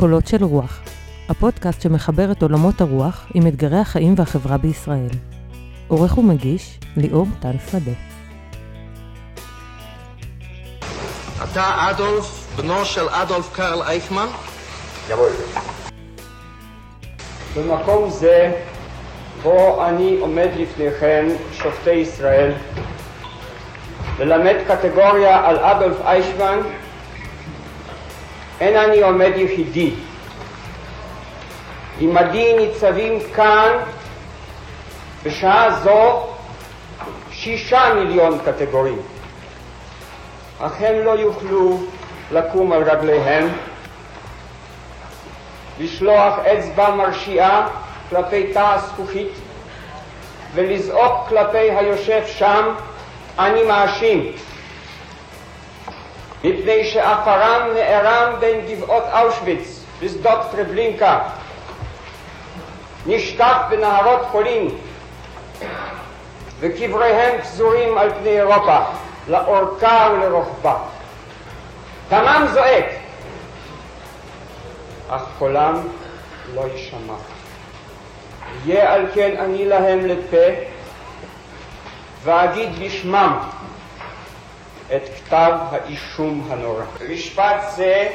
קולות של רוח, הפודקאסט שמחבר את עולמות הרוח עם אתגרי החיים והחברה בישראל. עורך ומגיש, ליאור טל שדה. אתה אדולף, בנו של אדולף קרל אייכמן? במקום זה, בו אני עומד לפניכם, שופטי ישראל, ללמד קטגוריה על אדולף אייכמן, אין אני עומד יחידי. עמדי ניצבים כאן בשעה זו שישה מיליון קטגורים, אך הם לא יוכלו לקום על רגליהם, לשלוח אצבע מרשיעה כלפי תא הזכוכית ולזעוק כלפי היושב שם, אני מאשים. מפני שעפרם נערם בין גבעות אושוויץ ושדות טרבלינקה, נשטף בנהרות פולין, וקבריהם פזורים על פני אירופה, לאורכה ולרוחבה. דמם זועק, אך קולם לא יישמע. יהיה על כן אני להם לפה, ואגיד בשמם את כתב האישום הנורא. במשפט זה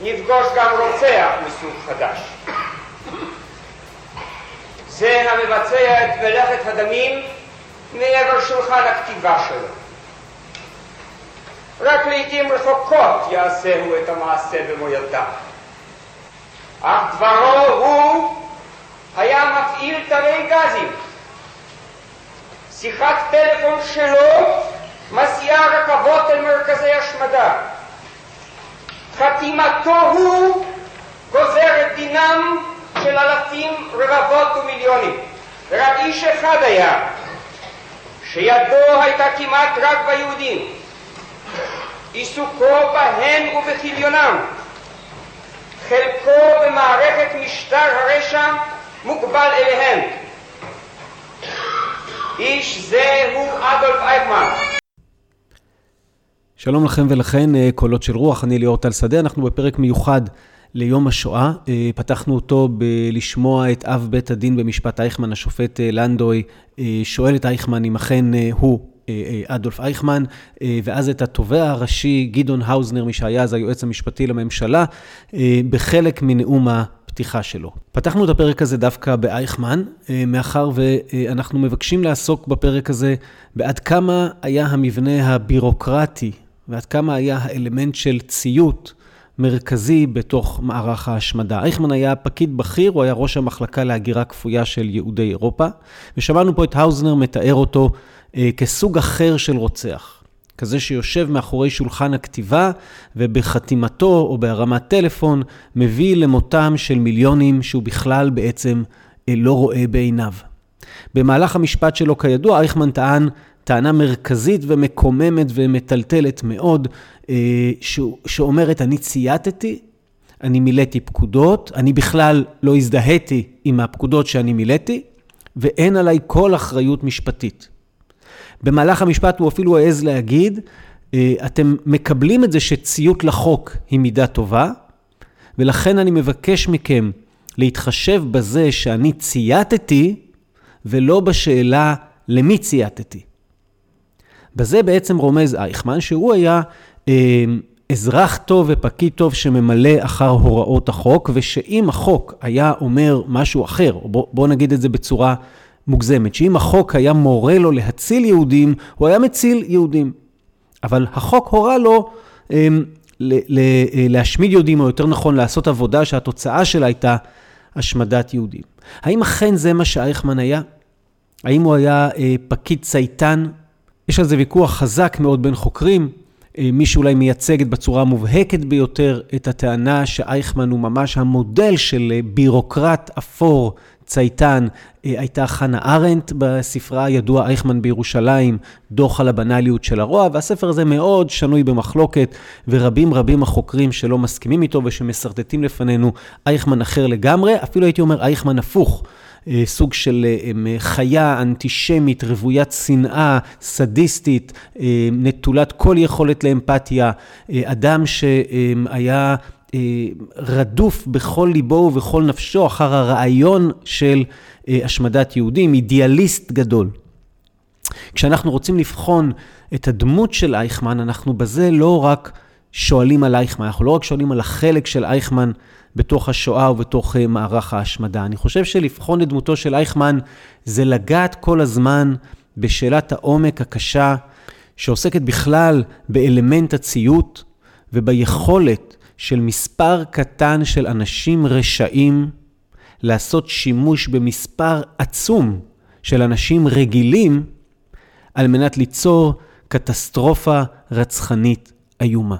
נפגוש גם רוצח מסוג חדש. זה המבצע את מלאכת הדמים מעבר שולחן הכתיבה שלו. רק לעיתים רחוקות יעשהו את המעשה במו ידיו. אך דברו הוא היה מפעיל תווי גזים. שיחת טלפון שלו מסיעה רכבות אל מרכזי השמדה. חתימתו הוא גוזר את דינם של אלפים, רבבות ומיליונים. ורק איש אחד היה, שידו הייתה כמעט רק ביהודים, עיסוקו בהם ובכליונם, חלקו במערכת משטר הרשע מוגבל אליהם. איש זה הוא אדולף אייכמן. שלום לכם ולכן, אה, קולות של רוח, אני ליאור טל שדה, אנחנו בפרק מיוחד ליום השואה. אה, פתחנו אותו בלשמוע את אב בית הדין במשפט אייכמן, השופט אה, לנדוי, שואל את אייכמן אם אכן הוא אדולף אייכמן, ואז את התובע הראשי, גדעון האוזנר, מי שהיה אז היועץ המשפטי לממשלה, בחלק מנאום הפתיחה שלו. פתחנו את הפרק הזה דווקא באייכמן, מאחר ואנחנו מבקשים לעסוק בפרק הזה בעד כמה היה המבנה הבירוקרטי ועד כמה היה האלמנט של ציות מרכזי בתוך מערך ההשמדה. אייכמן היה פקיד בכיר, הוא היה ראש המחלקה להגירה כפויה של יהודי אירופה, ושמענו פה את האוזנר מתאר אותו אה, כסוג אחר של רוצח. כזה שיושב מאחורי שולחן הכתיבה ובחתימתו או בהרמת טלפון מביא למותם של מיליונים שהוא בכלל בעצם אה, לא רואה בעיניו. במהלך המשפט שלו, כידוע, אייכמן טען טענה מרכזית ומקוממת ומטלטלת מאוד, אה, שאומרת, אני צייתתי, אני מילאתי פקודות, אני בכלל לא הזדהיתי עם הפקודות שאני מילאתי, ואין עליי כל אחריות משפטית. במהלך המשפט הוא אפילו העז להגיד, אה, אתם מקבלים את זה שציות לחוק היא מידה טובה, ולכן אני מבקש מכם להתחשב בזה שאני צייתתי, ולא בשאלה למי צייתתי. בזה בעצם רומז אייכמן, שהוא היה אה, אזרח טוב ופקיד טוב שממלא אחר הוראות החוק, ושאם החוק היה אומר משהו אחר, או בוא, נגיד את זה בצורה מוגזמת, שאם החוק היה מורה לו להציל יהודים, הוא היה מציל יהודים. אבל החוק הורה לו אה, ל- ל- להשמיד יהודים, או יותר נכון לעשות עבודה שהתוצאה שלה הייתה השמדת יהודים. האם אכן זה מה שאייכמן היה? האם הוא היה אה, פקיד צייתן יש על זה ויכוח חזק מאוד בין חוקרים. אה, מי שאולי מייצגת בצורה המובהקת ביותר את הטענה שאייכמן הוא ממש המודל של אה, בירוקרט אפור, צייתן, אה, הייתה חנה ארנדט בספרה הידוע אייכמן בירושלים, דוח על הבנאליות של הרוע, והספר הזה מאוד שנוי במחלוקת, ורבים רבים החוקרים שלא מסכימים איתו ושמשרטטים לפנינו אייכמן אחר לגמרי, אפילו הייתי אומר אייכמן הפוך. אה, סוג של אה, חיה אנטישמית, רוויית שנאה, סדיסטית, נטולת כל יכולת לאמפתיה, אדם שהיה רדוף בכל ליבו ובכל נפשו אחר הרעיון של השמדת יהודים, אידיאליסט גדול. כשאנחנו רוצים לבחון את הדמות של אייכמן, אנחנו בזה לא רק שואלים על אייכמן, אנחנו לא רק שואלים על החלק של אייכמן בתוך השואה ובתוך uh, מערך ההשמדה. אני חושב שלבחון את דמותו של אייכמן זה לגעת כל הזמן בשאלת העומק הקשה, שעוסקת בכלל באלמנט הציות וביכולת של מספר קטן של אנשים רשעים לעשות שימוש במספר עצום של אנשים רגילים על מנת ליצור קטסטרופה רצחנית איומה.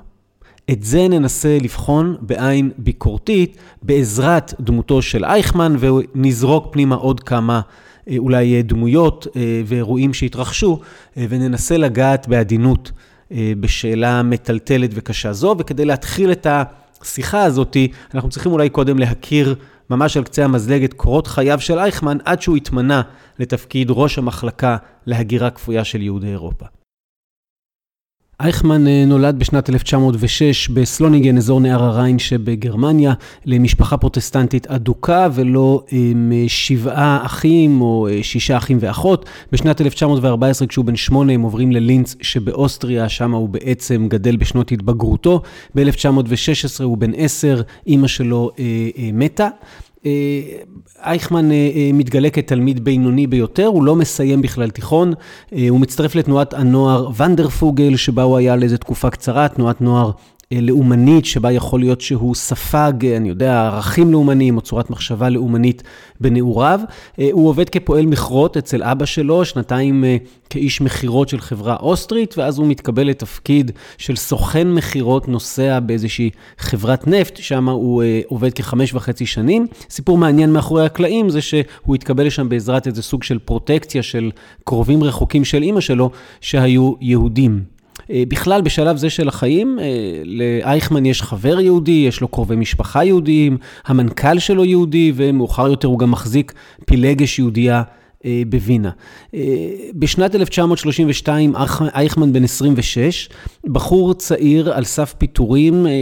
את זה ננסה לבחון בעין ביקורתית בעזרת דמותו של אייכמן ונזרוק פנימה עוד כמה אה, אולי דמויות אה, ואירועים שהתרחשו אה, וננסה לגעת בעדינות בשאלה מטלטלת וקשה זו וכדי להתחיל את השיחה הזאת אנחנו צריכים אולי קודם להכיר ממש על קצה המזלג את קורות חייו של אייכמן עד שהוא התמנה לתפקיד ראש המחלקה להגירה כפויה של יהודי אירופה. אייכמן אה, נולד בשנת 1906 בסלוניגן, אזור נהר הריין שבגרמניה, למשפחה פרוטסטנטית אדוקה ולא עם אה, שבעה אחים או אה, שישה אחים ואחות. בשנת 1914, כשהוא בן שמונה, הם עוברים ללינץ שבאוסטריה, שם הוא בעצם גדל בשנות התבגרותו. ב-1916 הוא בן עשר, אימא שלו מתה. אה, אייכמן אה, אה, מתגלה כתלמיד בינוני ביותר, הוא לא מסיים בכלל תיכון, הוא מצטרף לתנועת הנוער ונדרפוגל, שבה הוא היה לאיזו תקופה קצרה, תנועת נוער לאומנית, שבה יכול להיות שהוא ספג, אני יודע, ערכים לאומניים או צורת מחשבה לאומנית בנעוריו. הוא עובד כפועל מכרות אצל אבא שלו, שנתיים כאיש מכירות של חברה אוסטרית, ואז הוא מתקבל לתפקיד של סוכן מכירות נוסע באיזושהי חברת נפט, שם הוא עובד כחמש וחצי שנים. סיפור מעניין מאחורי הקלעים זה שהוא התקבל לשם בעזרת איזה סוג של פרוטקציה של קרובים רחוקים של אימא שלו, שהיו יהודים. אה, בכלל, בשלב זה של החיים, אה, לאייכמן יש חבר יהודי, יש לו קרובי משפחה יהודיים, המנכ"ל שלו יהודי, ומאוחר יותר הוא גם מחזיק פילגש יהודייה בווינה. אה, בשנת 1932, אייכמן בן 26, בחור צעיר על סף פיטורים, אה,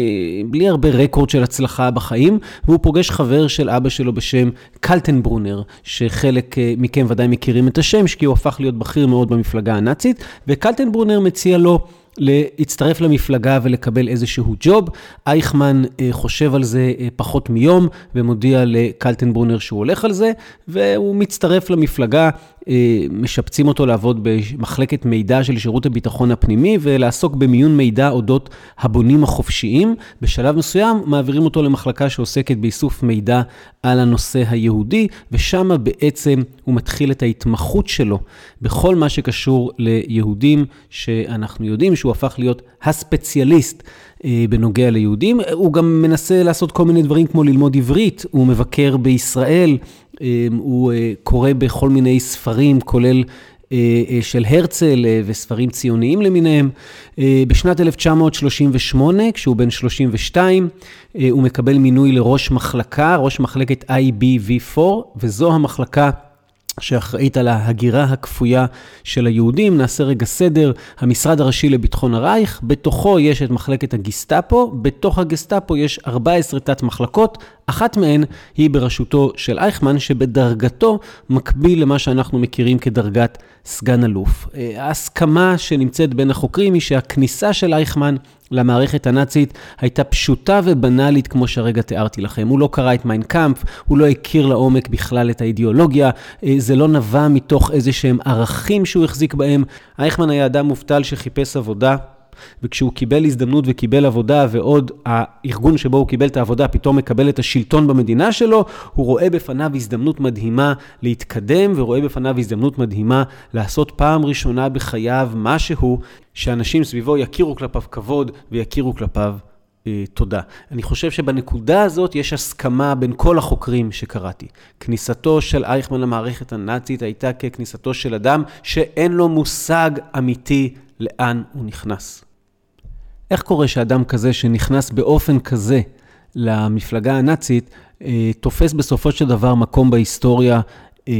בלי הרבה רקורד של הצלחה בחיים, והוא פוגש חבר של אבא שלו בשם קלטנברונר, שחלק מכם ודאי מכירים את השם, כי הוא הפך להיות בכיר מאוד במפלגה הנאצית, וקלטנברונר מציע לו להצטרף למפלגה ולקבל איזשהו ג'וב. אייכמן אה, חושב על זה אה, פחות מיום ומודיע לקלטנברונר שהוא הולך על זה, והוא מצטרף למפלגה. אה, משפצים אותו לעבוד במחלקת מידע של שירות הביטחון הפנימי ולעסוק במיון מידע אודות הבונים החופשיים. בשלב מסוים מעבירים אותו למחלקה שעוסקת באיסוף מידע על הנושא היהודי, ושם בעצם הוא מתחיל את ההתמחות שלו בכל מה שקשור ליהודים, שאנחנו יודעים שהוא הפך להיות הספציאליסט. אה, בנוגע ליהודים. הוא גם מנסה לעשות כל מיני דברים כמו ללמוד עברית, הוא מבקר בישראל, אה, הוא אה, קורא בכל מיני ספרים, כולל של הרצל וספרים ציוניים למיניהם. בשנת 1938, כשהוא בן 32, הוא מקבל מינוי לראש מחלקה, ראש מחלקת IBV4, וזו המחלקה שאחראית על ההגירה הכפויה של היהודים. נעשה רגע סדר, המשרד הראשי לביטחון הרייך, בתוכו יש את מחלקת הגסטאפו, בתוך הגסטאפו יש 14 תת מחלקות, אחת מהן היא בראשותו של אייכמן, שבדרגתו מקביל למה שאנחנו מכירים כדרגת סגן אלוף. אה, ההסכמה שנמצאת בין החוקרים היא שהכניסה של אייכמן למערכת הנאצית הייתה פשוטה ובנאלית, כמו שהרגע תיארתי לכם. הוא לא קרא את מיינקאמפ, הוא לא הכיר לעומק בכלל את האידיאולוגיה, אה, זה לא נבע מתוך איזה שהם ערכים שהוא החזיק בהם. אייכמן היה אדם מובטל שחיפש עבודה. וכשהוא קיבל הזדמנות וקיבל עבודה, ועוד הארגון שבו הוא קיבל את העבודה פתאום מקבל את השלטון במדינה שלו, הוא רואה בפניו הזדמנות מדהימה להתקדם, ורואה בפניו הזדמנות מדהימה לעשות פעם ראשונה בחייו משהו שאנשים סביבו יכירו כלפיו כבוד ויכירו כלפיו אה, תודה. אני חושב שבנקודה הזאת יש הסכמה בין כל החוקרים שקראתי. כניסתו של אייכמן למערכת הנאצית הייתה ככניסתו של אדם שאין לו מושג אמיתי לאן הוא נכנס. איך קורה שאדם כזה שנכנס באופן כזה למפלגה הנאצית, אה, תופס בסופו של דבר מקום בהיסטוריה אה,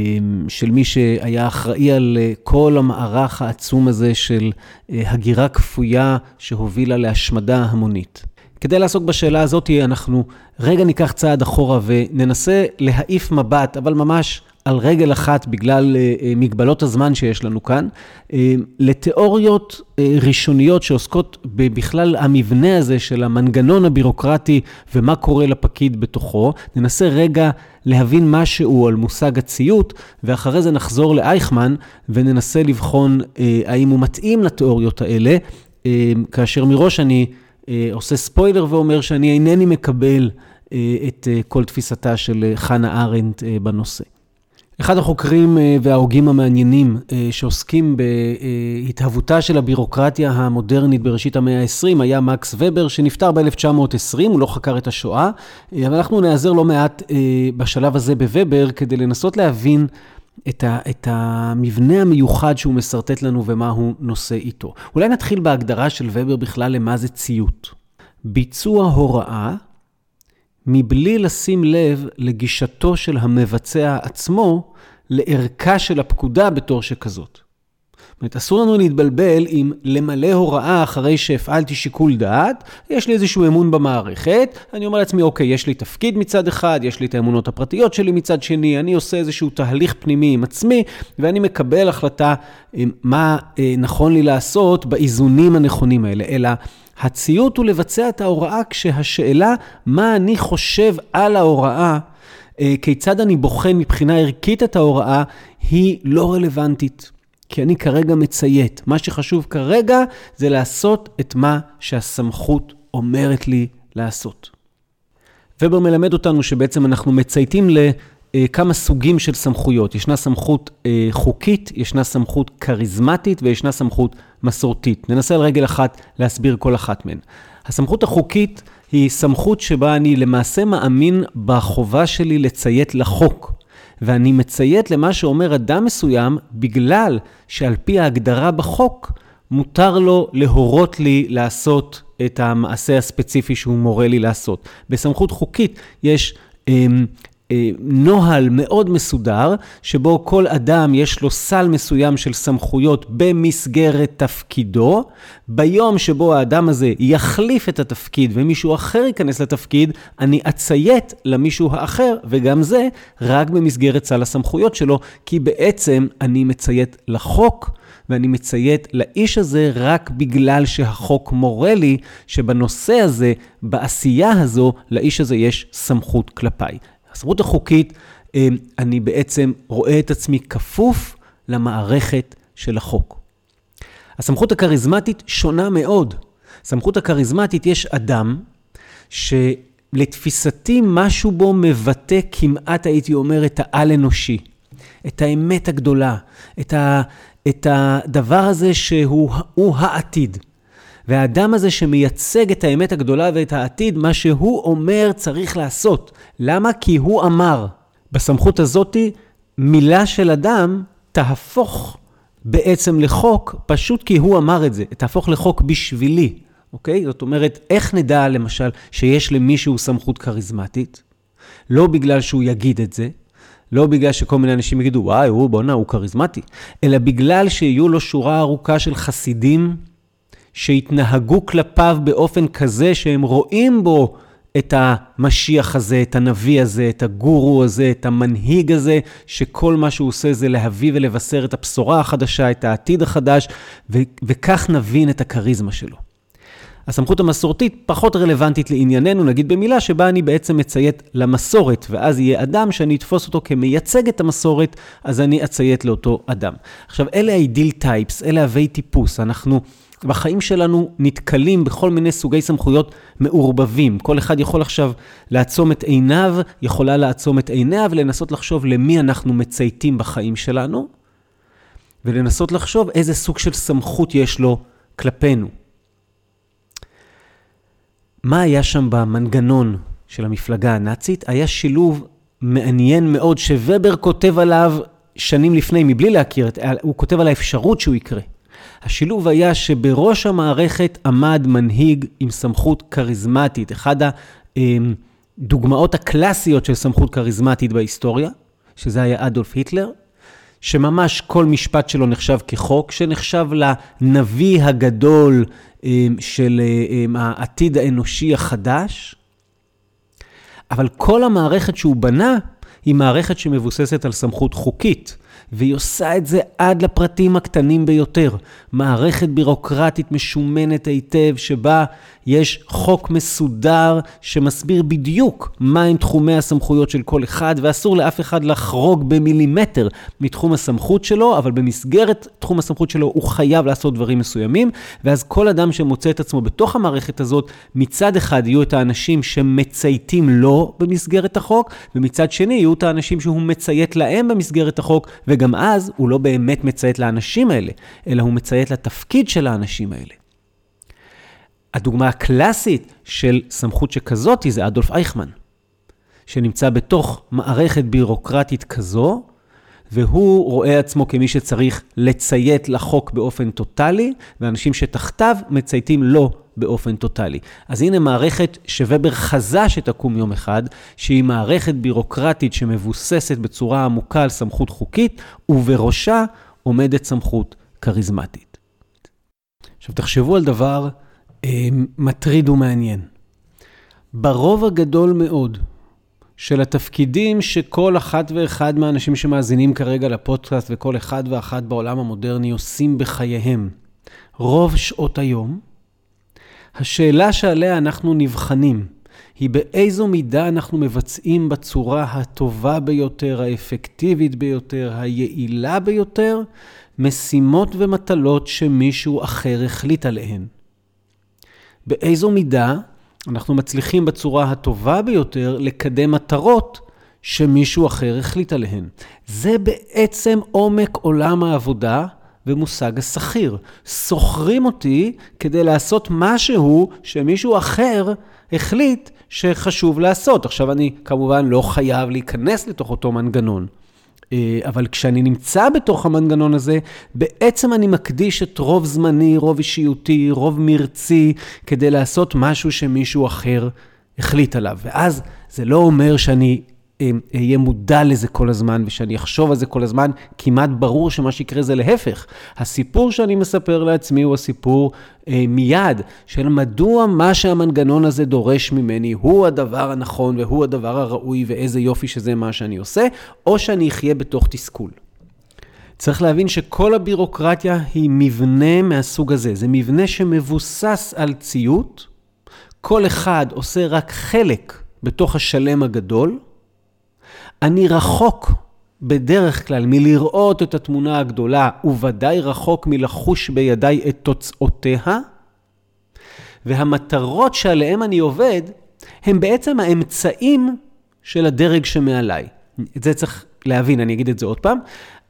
של מי שהיה אחראי על אה, כל המערך העצום הזה של הגירה כפויה שהובילה להשמדה המונית. כדי לעסוק בשאלה הזאת, אנחנו רגע ניקח צעד אחורה וננסה להעיף מבט, אבל ממש על רגל אחת בגלל אה, אה, מגבלות הזמן שיש לנו כאן, אה, לתיאוריות ראשוניות שעוסקות בכלל המבנה הזה של המנגנון הבירוקרטי ומה קורה לפקיד בתוכו. ננסה רגע להבין משהו על מושג הציות, ואחרי זה נחזור לאייכמן וננסה לבחון האם הוא מתאים לתיאוריות האלה, כאשר מראש אני עושה ספוילר ואומר שאני אינני מקבל את כל תפיסתה של חנה ארנדט בנושא. אחד החוקרים אה, וההוגים המעניינים אה, שעוסקים בהתהוותה של הבירוקרטיה המודרנית בראשית המאה ה-20 היה מקס ובר, שנפטר ב-1920, הוא לא חקר את השואה, אה, אבל אנחנו נעזר לא מעט בשלב הזה בוובר כדי לנסות להבין את, ה, את המבנה המיוחד שהוא משרטט לנו ומה הוא נושא איתו. אולי נתחיל בהגדרה של ובר בכלל למה זה ציות. ביצוע הוראה מבלי לשים לב לגישתו של המבצע עצמו לערכה של הפקודה בתור שכזאת. זאת אומרת, אסור לנו להתבלבל עם למלא הוראה אחרי שהפעלתי שיקול דעת, יש לי איזשהו אמון במערכת, אני אומר לעצמי, אוקיי, יש לי תפקיד מצד אחד, יש לי את האמונות הפרטיות שלי מצד שני, אני עושה איזשהו תהליך פנימי עם עצמי, ואני מקבל החלטה אה, מה אה, נכון לי לעשות באיזונים הנכונים האלה, אלא הציות הוא לבצע את ההוראה כשהשאלה מה אני חושב על ההוראה, אה, כיצד אני בוחן מבחינה ערכית את ההוראה, היא לא רלוונטית. כי אני כרגע מציית. מה שחשוב כרגע זה לעשות את מה שהסמכות אומרת לי לעשות. ובר מלמד אותנו שבעצם אנחנו מצייתים לכמה סוגים של סמכויות. ישנה סמכות אה, חוקית, ישנה סמכות כריזמטית וישנה סמכות מסורתית. ננסה על רגל אחת להסביר כל אחת מהן. הסמכות החוקית היא סמכות שבה אני למעשה מאמין בחובה שלי לציית לחוק. ואני מציית למה שאומר אדם מסוים בגלל שעל פי ההגדרה בחוק, מותר לו להורות לי לעשות את המעשה הספציפי שהוא מורה לי לעשות. בסמכות חוקית יש אמ, נוהל מאוד מסודר, שבו כל אדם יש לו סל מסוים של סמכויות במסגרת תפקידו. ביום שבו האדם הזה יחליף את התפקיד ומישהו אחר ייכנס לתפקיד, אני אציית למישהו האחר, וגם זה רק במסגרת סל הסמכויות שלו, כי בעצם אני מציית לחוק. ואני מציית לאיש הזה רק בגלל שהחוק מורה לי שבנושא הזה, בעשייה הזו, לאיש הזה יש סמכות כלפיי. הסמכות החוקית, אה, אני בעצם רואה את עצמי כפוף למערכת של החוק. הסמכות הכריזמטית שונה מאוד. סמכות הכריזמטית, יש אדם שלתפיסתי משהו בו מבטא כמעט, הייתי אומר, את העל-אנושי, את האמת הגדולה, את, ה, את הדבר הזה שהוא העתיד. והאדם הזה שמייצג את האמת הגדולה ואת העתיד, מה שהוא אומר צריך לעשות. למה? כי הוא אמר. בסמכות הזאתי, מילה של אדם תהפוך בעצם לחוק, פשוט כי הוא אמר את זה. תהפוך לחוק בשבילי, אוקיי? זאת אומרת, איך נדע למשל שיש למישהו סמכות כריזמטית? לא בגלל שהוא יגיד את זה, לא בגלל שכל מיני אנשים יגידו, וואי, הוא בואנה, הוא כריזמטי, אלא בגלל שיהיו לו שורה ארוכה של חסידים שהתנהגו כלפיו באופן כזה שהם רואים בו את המשיח הזה, את הנביא הזה, את הגורו הזה, את המנהיג הזה, שכל מה שהוא עושה זה להביא ולבשר את הבשורה החדשה, את העתיד החדש, ו- וכך נבין את הכריזמה שלו. הסמכות המסורתית פחות רלוונטית לענייננו, נגיד במילה שבה אני בעצם מציית למסורת, ואז יהיה אדם שאני אתפוס אותו כמייצג את המסורת, אז אני אציית לאותו אדם. עכשיו, אלה האידיל טייפס, אלה הווי טיפוס. אנחנו בחיים שלנו נתקלים בכל מיני סוגי סמכויות מעורבבים. כל אחד יכול עכשיו לעצום את עיניו, יכולה לעצום את עיניה ולנסות לחשוב למי אנחנו מצייתים בחיים שלנו, ולנסות לחשוב איזה סוג של סמכות יש לו כלפינו. מה היה שם במנגנון של המפלגה הנאצית? היה שילוב מעניין מאוד שובר כותב עליו שנים לפני, מבלי להכיר, הוא כותב על האפשרות שהוא יקרה. השילוב היה שבראש המערכת עמד מנהיג עם סמכות כריזמטית, אחד הדוגמאות הקלאסיות של סמכות כריזמטית בהיסטוריה, שזה היה אדולף היטלר, שממש כל משפט שלו נחשב כחוק, שנחשב לנביא הגדול של העתיד האנושי החדש, אבל כל המערכת שהוא בנה היא מערכת שמבוססת על סמכות חוקית. והיא עושה את זה עד לפרטים הקטנים ביותר. מערכת בירוקרטית משומנת היטב, שבה יש חוק מסודר שמסביר בדיוק מהם תחומי הסמכויות של כל אחד, ואסור לאף אחד לחרוג במילימטר מתחום הסמכות שלו, אבל במסגרת תחום הסמכות שלו הוא חייב לעשות דברים מסוימים, ואז כל אדם שמוצא את עצמו בתוך המערכת הזאת, מצד אחד יהיו את האנשים שמצייתים לו במסגרת החוק, ומצד שני יהיו את האנשים שהוא מציית להם במסגרת החוק, וגם אז הוא לא באמת מציית לאנשים האלה, אלא הוא מציית לתפקיד של האנשים האלה. הדוגמה הקלאסית של סמכות שכזאת זה אדולף אייכמן, שנמצא בתוך מערכת בירוקרטית כזו, והוא רואה עצמו כמי שצריך לציית לחוק באופן טוטאלי, ואנשים שתחתיו מצייתים לו באופן טוטאלי. אז הנה מערכת שובר חזה שתקום יום אחד, שהיא מערכת בירוקרטית שמבוססת בצורה עמוקה על סמכות חוקית, ובראשה עומדת סמכות כריזמטית. עכשיו תחשבו על דבר מטריד ומעניין. ברוב הגדול מאוד של התפקידים שכל אחת ואחד מהאנשים שמאזינים כרגע לפודקאסט וכל אחד ואחת בעולם המודרני עושים בחייהם, רוב שעות היום, השאלה שעליה אנחנו נבחנים היא באיזו מידה אנחנו מבצעים בצורה הטובה ביותר, האפקטיבית ביותר, היעילה ביותר, משימות ומטלות שמישהו אחר החליט עליהן. באיזו מידה אנחנו מצליחים בצורה הטובה ביותר לקדם מטרות שמישהו אחר החליט עליהן. זה בעצם עומק עולם העבודה ומושג השכיר. שוכרים אותי כדי לעשות משהו שמישהו אחר החליט שחשוב לעשות. עכשיו, אני כמובן לא חייב להיכנס לתוך אותו מנגנון. אה, אבל כשאני נמצא בתוך המנגנון הזה, בעצם אני מקדיש את רוב זמני, רוב אישיותי, רוב מרצי, כדי לעשות משהו שמישהו אחר החליט עליו. ואז זה לא אומר שאני אהיה מודע לזה כל הזמן ושאני אחשוב על זה כל הזמן, כמעט ברור שמה שיקרה זה להפך. הסיפור שאני מספר לעצמי הוא הסיפור אה, מיד של מדוע מה שהמנגנון הזה דורש ממני הוא הדבר הנכון והוא הדבר הראוי ואיזה יופי שזה מה שאני עושה, או שאני אחיה בתוך תסכול. צריך להבין שכל הבירוקרטיה היא מבנה מהסוג הזה. זה מבנה שמבוסס על ציות, כל אחד עושה רק חלק בתוך השלם הגדול, אני רחוק בדרך כלל מלראות את התמונה הגדולה, וודאי רחוק מלחוש בידיי את תוצאותיה, והמטרות שעליהן אני עובד, הם בעצם האמצעים של הדרג שמעליי. את זה צריך להבין, אני אגיד את זה עוד פעם.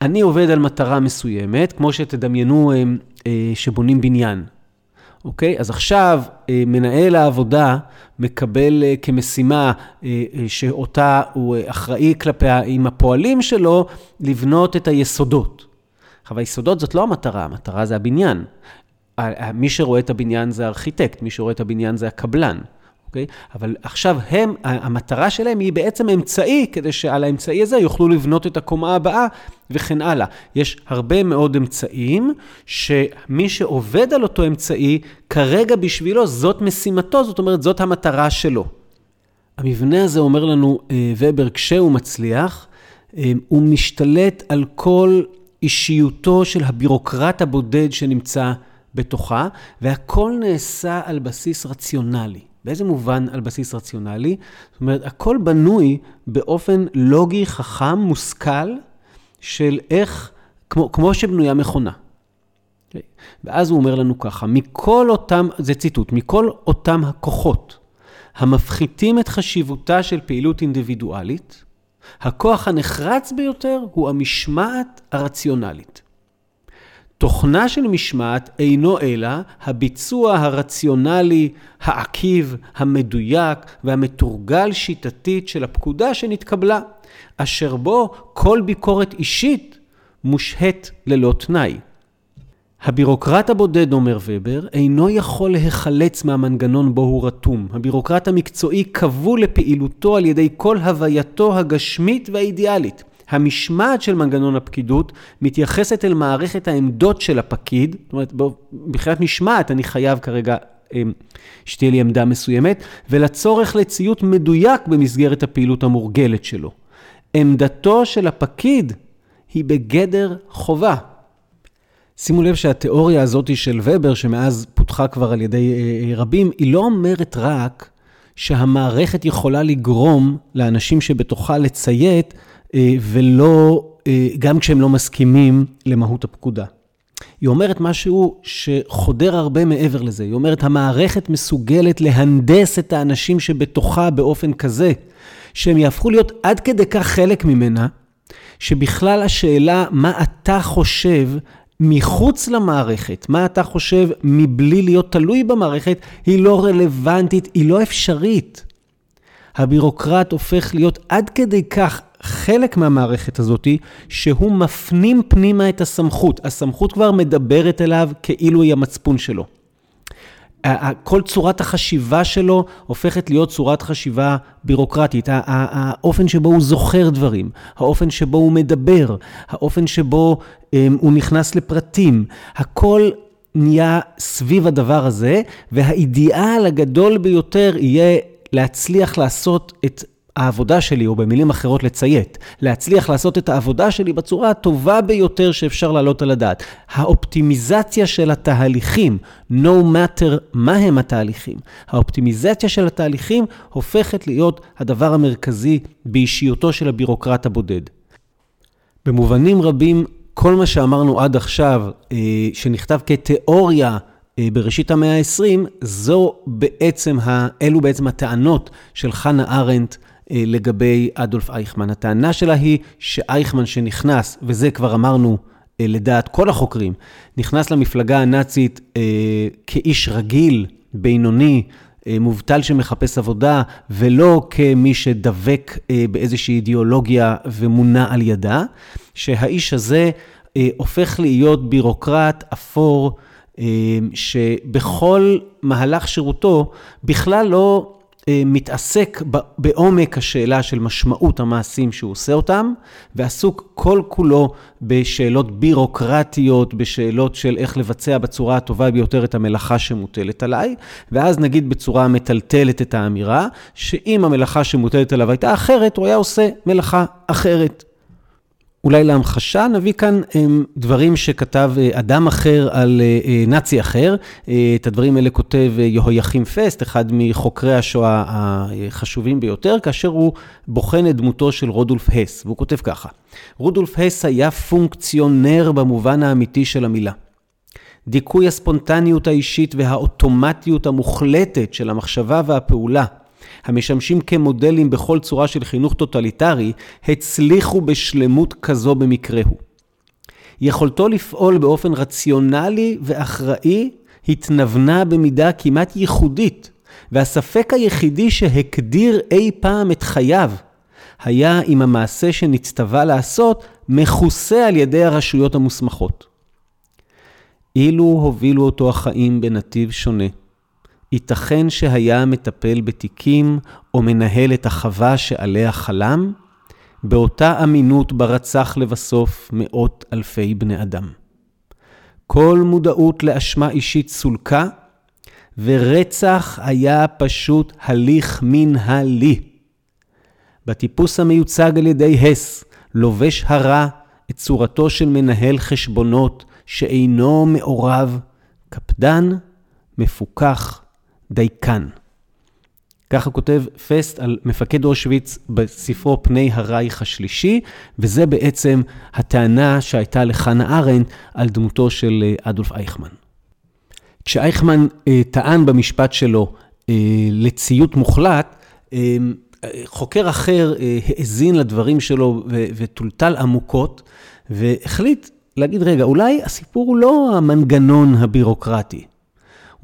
אני עובד על מטרה מסוימת, כמו שתדמיינו אה, אה, שבונים בניין. אוקיי? אז עכשיו אה, מנהל העבודה מקבל אה, כמשימה אה, שאותה הוא אחראי כלפיה עם הפועלים שלו, לבנות את היסודות. עכשיו, היסודות זאת לא המטרה, המטרה זה הבניין. מי שרואה את הבניין זה הארכיטקט, מי שרואה את הבניין זה הקבלן. אוקיי? אבל עכשיו הם, המטרה שלהם היא בעצם אמצעי, כדי שעל האמצעי הזה יוכלו לבנות את הקומה הבאה וכן הלאה. יש הרבה מאוד אמצעים, שמי שעובד על אותו אמצעי, כרגע בשבילו זאת משימתו, זאת אומרת, זאת המטרה שלו. המבנה הזה אומר לנו, אה, ובר, כשהוא מצליח, אה, הוא משתלט על כל אישיותו של הבירוקרט הבודד שנמצא בתוכה, והכל נעשה על בסיס רציונלי. באיזה מובן על בסיס רציונלי? זאת אומרת, הכל בנוי באופן לוגי, חכם, מושכל, של איך, כמו, כמו שבנויה מכונה. Okay. אוקיי? ואז הוא אומר לנו ככה, מכל אותם, זה ציטוט, מכל אותם הכוחות המפחיתים את חשיבותה של פעילות אינדיבידואלית, הכוח הנחרץ ביותר הוא המשמעת הרציונלית. תוכנה של משמעת אינו אלא הביצוע הרציונלי, העקיב, המדויק והמתורגל שיטתית של הפקודה שנתקבלה, אשר בו כל ביקורת אישית מושהית ללא תנאי. הבירוקרט הבודד, אומר ובר, אינו יכול להיחלץ מהמנגנון בו הוא רתום. הבירוקרט המקצועי כבול לפעילותו על ידי כל הווייתו הגשמית והאידיאלית. המשמעת של מנגנון הפקידות מתייחסת אל מערכת העמדות של הפקיד, זאת אומרת, מבחינת משמעת אני חייב כרגע אמ, שתהיה לי עמדה מסוימת, ולצורך לציות מדויק במסגרת הפעילות המורגלת שלו. עמדתו של הפקיד היא בגדר חובה. שימו לב שהתיאוריה הזאת של ובר, שמאז פותחה כבר על ידי אה, אה, רבים, היא לא אומרת רק שהמערכת יכולה לגרום לאנשים שבתוכה לציית, ולא, גם כשהם לא מסכימים למהות הפקודה. היא אומרת משהו שחודר הרבה מעבר לזה. היא אומרת, המערכת מסוגלת להנדס את האנשים שבתוכה באופן כזה, שהם יהפכו להיות עד כדי כך חלק ממנה, שבכלל השאלה מה אתה חושב מחוץ למערכת, מה אתה חושב מבלי להיות תלוי במערכת, היא לא רלוונטית, היא לא אפשרית. הבירוקרט הופך להיות עד כדי כך חלק מהמערכת הזאת, שהוא מפנים פנימה את הסמכות. הסמכות כבר מדברת אליו כאילו היא המצפון שלו. כל צורת החשיבה שלו הופכת להיות צורת חשיבה בירוקרטית. האופן שבו הוא זוכר דברים, האופן שבו הוא מדבר, האופן שבו אמ, הוא נכנס לפרטים, הכל נהיה סביב הדבר הזה, והאידיאל הגדול ביותר יהיה להצליח לעשות את העבודה שלי, או במילים אחרות לציית, להצליח לעשות את העבודה שלי בצורה הטובה ביותר שאפשר להעלות על הדעת. האופטימיזציה של התהליכים, no matter מה הם התהליכים, האופטימיזציה של התהליכים הופכת להיות הדבר המרכזי באישיותו של הבירוקרט הבודד. במובנים רבים, כל מה שאמרנו עד עכשיו, אה, שנכתב כתיאוריה, אה, בראשית המאה ה-20, זו בעצם, אלו בעצם הטענות של חנה ארנדט לגבי אדולף אייכמן. הטענה שלה היא שאייכמן שנכנס, וזה כבר אמרנו אה, לדעת כל החוקרים, נכנס למפלגה הנאצית אה, כאיש רגיל, בינוני, מובטל שמחפש עבודה, ולא כמי שדבק באיזושהי אידיאולוגיה ומונע על ידה, שהאיש הזה הופך להיות בירוקרט אפור, שבכל מהלך שירותו בכלל לא אה, מתעסק בעומק השאלה של משמעות המעשים שהוא עושה אותם, ועסוק כל כולו בשאלות בירוקרטיות, בשאלות של איך לבצע בצורה הטובה ביותר את המלאכה שמוטלת עליי, ואז נגיד בצורה מטלטלת את האמירה, שאם המלאכה שמוטלת עליו הייתה אחרת, הוא היה עושה מלאכה אחרת. אולי להמחשה נביא כאן הם, דברים שכתב אה, אדם אחר על אה, אה, נאצי אחר. את הדברים האלה כותב יהויכים פסט, אחד מחוקרי השואה החשובים ביותר, כאשר הוא בוחן את דמותו של רודולף הס, והוא כותב ככה: רודולף הס היה פונקציונר במובן האמיתי של המילה. דיכוי הספונטניות האישית והאוטומטיות המוחלטת של המחשבה והפעולה המשמשים כמודלים בכל צורה של חינוך טוטליטרי, הצליחו בשלמות כזו במקרהו. יכולתו לפעול באופן רציונלי ואחראי התנוונה במידה כמעט ייחודית, והספק היחידי שהקדיר אי פעם את חייו היה אם המעשה שנצטווה לעשות מכוסה על ידי הרשויות המוסמכות. אילו הובילו אותו החיים בנתיב שונה, ייתכן שהיה מטפל בתיקים או מנהל את החווה שעליה חלם, באותה אמינות בה רצח לבסוף מאות אלפי בני אדם. כל מודעות לאשמה אישית סולקה, ורצח היה פשוט הליך מנהלי. בטיפוס המיוצג על ידי הס, לובש הרע את צורתו של מנהל חשבונות שאינו מעורב, קפדן, מפוכח דייקן. ככה כותב פסט על מפקד אושוויץ בספרו פני הרייך השלישי, וזה בעצם הטענה שהייתה לחנה ארנד על דמותו של אה, אדולף אייכמן. כשאייכמן אה, טען במשפט שלו אה, לציות מוחלט, אה, חוקר אחר אה, האזין לדברים שלו וטולטל עמוקות, והחליט להגיד, רגע, אולי הסיפור הוא לא המנגנון הבירוקרטי,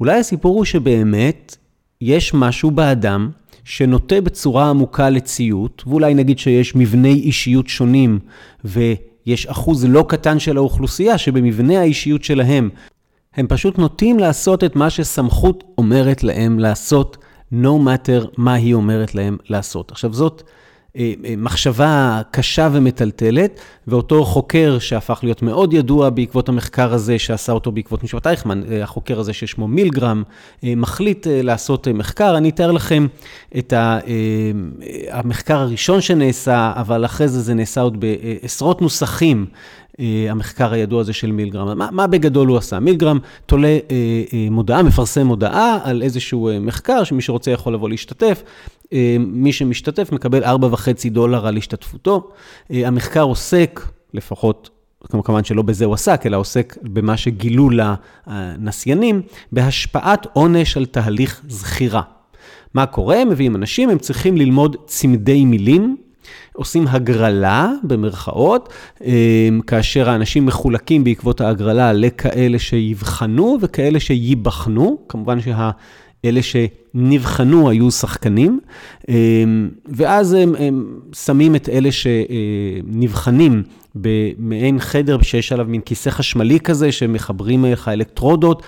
אולי הסיפור הוא שבאמת יש משהו באדם שנוטה בצורה עמוקה לציות, ואולי נגיד שיש מבני אישיות שונים, ויש אחוז לא קטן של האוכלוסייה שבמבנה האישיות שלהם, הם פשוט נוטים לעשות את מה שסמכות אומרת להם לעשות, no matter מה היא אומרת להם לעשות. עכשיו זאת מחשבה קשה ומטלטלת, ואותו חוקר שהפך להיות מאוד ידוע בעקבות המחקר הזה, שעשה אותו בעקבות משפט אייכמן, החוקר הזה ששמו מילגרם, מחליט לעשות מחקר. אני אתאר לכם את המחקר הראשון שנעשה, אבל אחרי זה זה נעשה עוד בעשרות נוסחים. המחקר הידוע הזה של מילגרם. מה, מה בגדול הוא עשה? מילגרם תולה אה, אה, מודעה, מפרסם מודעה על איזשהו אה, מחקר, שמי שרוצה יכול לבוא להשתתף. אה, מי שמשתתף מקבל 4.5 דולר על השתתפותו. אה, המחקר עוסק, לפחות כמובן שלא בזה הוא עסק, אלא עוסק במה שגילו לנסיינים, בהשפעת עונש על תהליך זכירה. מה קורה? מביאים אנשים, הם צריכים ללמוד צמדי מילים. עושים הגרלה, במרכאות, כאשר האנשים מחולקים בעקבות ההגרלה לכאלה שיבחנו וכאלה שייבחנו. כמובן שה... אלה שנבחנו היו שחקנים, ואז הם, הם שמים את אלה שנבחנים במעין חדר שיש עליו מין כיסא חשמלי כזה, שמחברים לך אלקטרודות,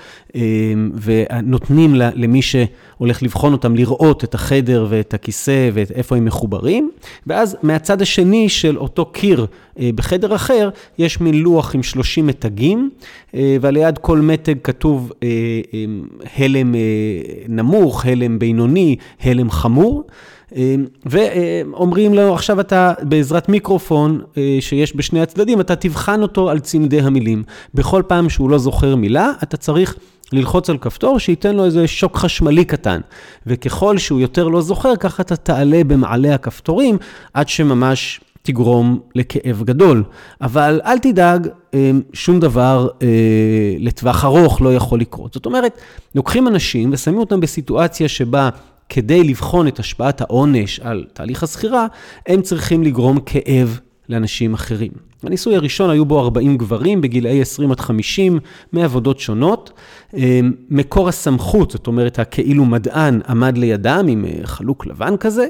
ונותנים למי שהולך לבחון אותם לראות את החדר ואת הכיסא ואיפה הם מחוברים, ואז מהצד השני של אותו קיר בחדר אחר, יש מין לוח עם 30 מתגים, ועל יד כל מתג כתוב הלם נמוך, הלם בינוני, הלם חמור. ואומרים לו, עכשיו אתה בעזרת מיקרופון שיש בשני הצדדים, אתה תבחן אותו על צמדי המילים. בכל פעם שהוא לא זוכר מילה, אתה צריך ללחוץ על כפתור שייתן לו איזה שוק חשמלי קטן. וככל שהוא יותר לא זוכר, ככה אתה תעלה במעלה הכפתורים, עד שממש תגרום לכאב גדול. אבל אל תדאג, שום דבר לטווח ארוך לא יכול לקרות. זאת אומרת, לוקחים אנשים ושמים אותם בסיטואציה שבה כדי לבחון את השפעת העונש על תהליך הזכירה, הם צריכים לגרום כאב לאנשים אחרים. בניסוי הראשון היו בו 40 גברים בגילאי 20 עד 50 מעבודות שונות. מקור הסמכות, זאת אומרת, הכאילו מדען עמד לידם עם חלוק לבן כזה,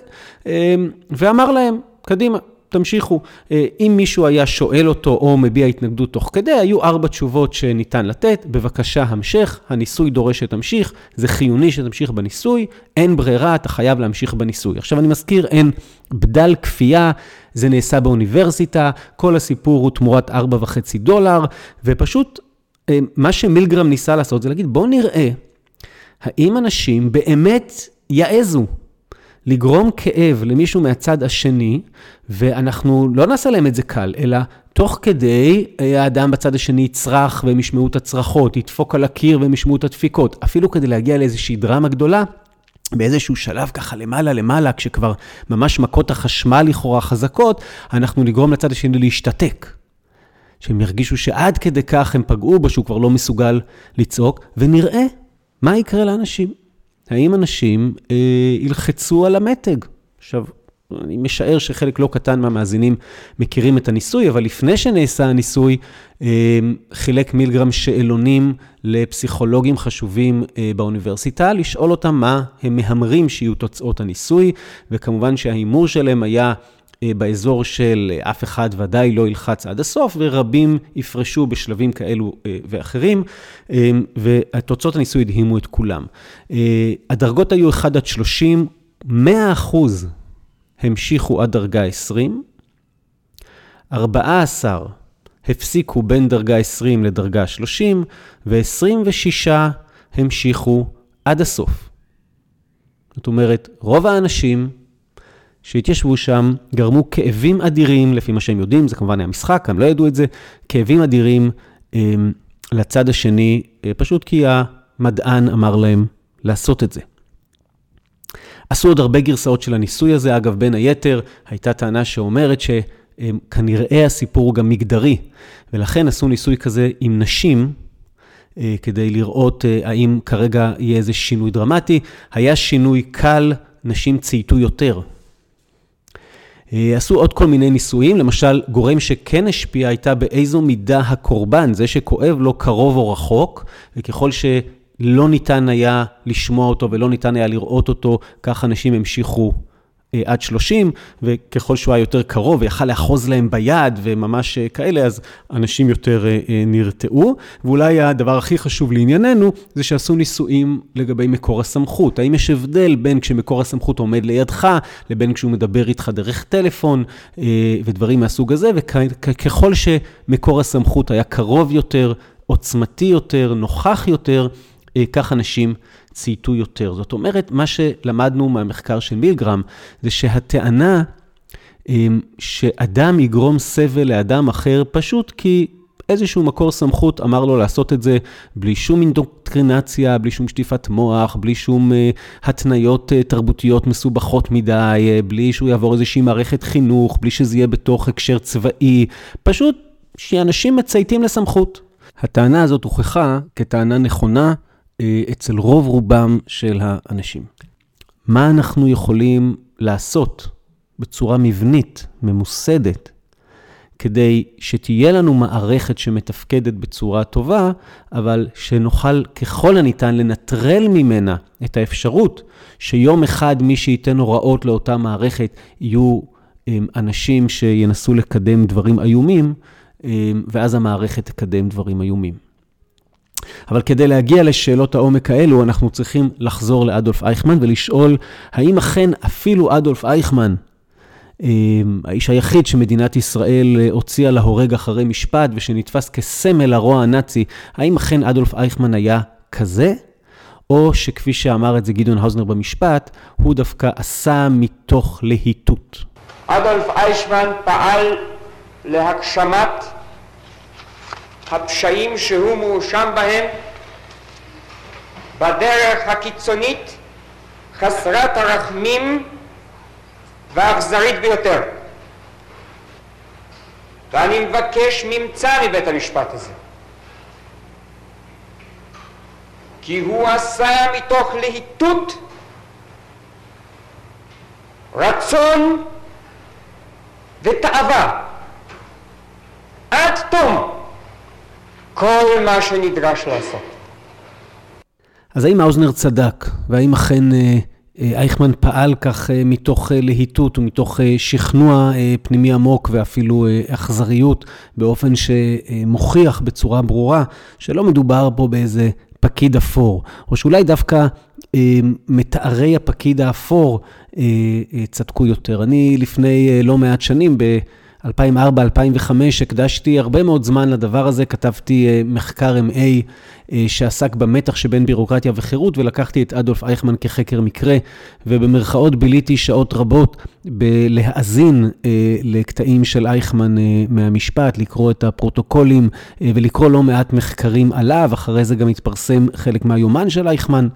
ואמר להם, קדימה, תמשיכו. אם מישהו היה שואל אותו או מביע התנגדות תוך כדי, היו ארבע תשובות שניתן לתת. בבקשה, המשך, הניסוי דורש שתמשיך, זה חיוני שתמשיך בניסוי, אין ברירה, אתה חייב להמשיך בניסוי. עכשיו, אני מזכיר, אין בדל כפייה, זה נעשה באוניברסיטה, כל הסיפור הוא תמורת ארבע וחצי דולר, ופשוט מה שמילגרם ניסה לעשות זה להגיד, בואו נראה האם אנשים באמת יעזו. לגרום כאב למישהו מהצד השני, ואנחנו לא נעשה להם את זה קל, אלא תוך כדי האדם בצד השני יצרח והם ישמעו את הצרחות, ידפוק על הקיר והם ישמעו את הדפיקות, אפילו כדי להגיע לאיזושהי דרמה גדולה. באיזשהו שלב ככה למעלה למעלה, כשכבר ממש מכות החשמל לכאורה חזקות, אנחנו נגרום לצד השני להשתתק. שהם ירגישו שעד כדי כך הם פגעו בו, שהוא כבר לא מסוגל לצעוק, ונראה מה יקרה לאנשים. האם אנשים אה, ילחצו על המתג? עכשיו, אני משער שחלק לא קטן מהמאזינים מכירים את הניסוי, אבל לפני שנעשה הניסוי, אה, חילק מילגרם שאלונים לפסיכולוגים חשובים אה, באוניברסיטה, לשאול אותם מה הם מהמרים שיהיו תוצאות הניסוי, וכמובן שההימור שלהם היה באזור של אף אחד ודאי לא ילחץ עד הסוף, ורבים יפרשו בשלבים כאלו ואחרים, ותוצאות הניסוי הדהימו את כולם. הדרגות היו 1 עד 30, 100 אחוז המשיכו עד דרגה 20, 14 הפסיקו בין דרגה 20 לדרגה 30, ו-26 המשיכו עד הסוף. זאת אומרת, רוב האנשים שהתיישבו שם, גרמו כאבים אדירים, לפי מה שהם יודעים, זה כמובן היה משחק, הם לא ידעו את זה, כאבים אדירים אה, לצד השני, אה, פשוט כי המדען אמר להם לעשות את זה. עשו עוד הרבה גרסאות של הניסוי הזה, אגב, בין היתר, הייתה טענה שאומרת שכנראה הסיפור הוא גם מגדרי, ולכן עשו ניסוי כזה עם נשים, כדי לראות האם כרגע יהיה איזה שינוי דרמטי. היה שינוי קל, נשים צייתו יותר. עשו עוד כל מיני ניסויים, למשל, גורם שכן השפיע הייתה באיזו מידה הקורבן, זה שכואב לו קרוב או רחוק, וככל שלא ניתן היה לשמוע אותו ולא ניתן היה לראות אותו, כך אנשים המשיכו עד 30, וככל שהוא היה יותר קרוב ויכל לאחוז להם ביד וממש כאלה, אז אנשים יותר נרתעו. ואולי הדבר הכי חשוב לענייננו, זה שעשו ניסויים לגבי מקור הסמכות. האם יש הבדל בין כשמקור הסמכות עומד לידך, לבין כשהוא מדבר איתך דרך טלפון ודברים מהסוג הזה, וככל שמקור הסמכות היה קרוב יותר, עוצמתי יותר, נוכח יותר, כך אנשים צייתו יותר. זאת אומרת, מה שלמדנו מהמחקר של מילגרם, זה שהטענה שאדם יגרום סבל לאדם אחר, פשוט כי איזשהו מקור סמכות אמר לו לעשות את זה בלי שום אינדוקטרינציה, בלי שום שטיפת מוח, בלי שום uh, התניות תרבותיות מסובכות מדי, בלי שהוא יעבור איזושהי מערכת חינוך, בלי שזה יהיה בתוך הקשר צבאי, פשוט שאנשים מצייתים לסמכות. הטענה הזאת הוכחה כטענה נכונה אצל רוב רובם של האנשים. מה אנחנו יכולים לעשות בצורה מבנית, ממוסדת, כדי שתהיה לנו מערכת שמתפקדת בצורה טובה, אבל שנוכל ככל הניתן לנטרל ממנה את האפשרות שיום אחד מי שייתן הוראות לאותה מערכת יהיו אנשים שינסו לקדם דברים איומים, ואז המערכת תקדם דברים איומים. אבל כדי להגיע לשאלות העומק האלו, אנחנו צריכים לחזור לאדולף אייכמן ולשאול, האם אכן אפילו אדולף אייכמן, האיש היחיד שמדינת ישראל הוציאה להורג אחרי משפט ושנתפס כסמל הרוע הנאצי, האם אכן אדולף אייכמן היה כזה? או שכפי שאמר את זה גדעון האוזנר במשפט, הוא דווקא עשה מתוך להיטות. אדולף אייכמן פעל להגשמת הפשעים שהוא מואשם בהם בדרך הקיצונית, חסרת הרחמים והאכזרית ביותר. ואני מבקש ממצא מבית המשפט הזה. כי הוא עשה מתוך להיטות, רצון ותאווה עד תום כל מה שנדרש לעשות. אז האם האוזנר צדק, והאם אכן אייכמן פעל כך מתוך להיטות ומתוך שכנוע פנימי עמוק ואפילו אכזריות, באופן שמוכיח בצורה ברורה שלא מדובר פה באיזה פקיד אפור, או שאולי דווקא מתארי הפקיד האפור צדקו יותר. אני לפני לא מעט שנים, ב... 2004-2005 הקדשתי הרבה מאוד זמן לדבר הזה, כתבתי מחקר MA שעסק במתח שבין בירוקרטיה וחירות, ולקחתי את אדולף אייכמן כחקר מקרה, ובמרכאות ביליתי שעות רבות בלהאזין לקטעים של אייכמן מהמשפט, לקרוא את הפרוטוקולים ולקרוא לא מעט מחקרים עליו, אחרי זה גם התפרסם חלק מהיומן של אייכמן,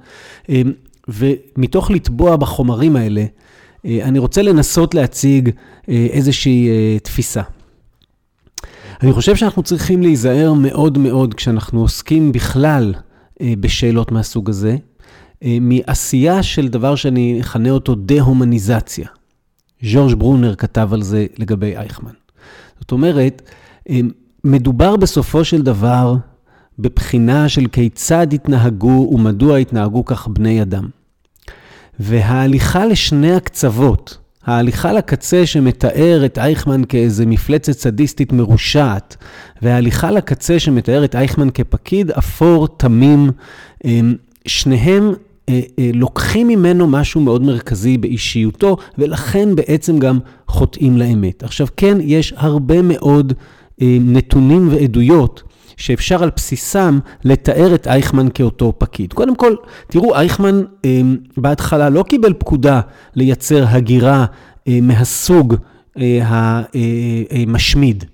ומתוך לטבוע בחומרים האלה, אני רוצה לנסות להציג איזושהי תפיסה. אני חושב שאנחנו צריכים להיזהר מאוד מאוד כשאנחנו עוסקים בכלל בשאלות מהסוג הזה, מעשייה של דבר שאני אכנה אותו דה-הומניזציה. ז'ורג' ברונר כתב על זה לגבי אייכמן. זאת אומרת, מדובר בסופו של דבר בבחינה של כיצד התנהגו ומדוע התנהגו כך בני אדם. וההליכה לשני הקצוות, ההליכה לקצה שמתאר את אייכמן כאיזה מפלצת סדיסטית מרושעת, וההליכה לקצה שמתאר את אייכמן כפקיד אפור, תמים, שניהם לוקחים ממנו משהו מאוד מרכזי באישיותו, ולכן בעצם גם חוטאים לאמת. עכשיו, כן, יש הרבה מאוד נתונים ועדויות שאפשר על בסיסם לתאר את אייכמן כאותו פקיד. קודם כל, תראו, אייכמן אה, בהתחלה לא קיבל פקודה לייצר הגירה אה, מהסוג אה, המשמיד.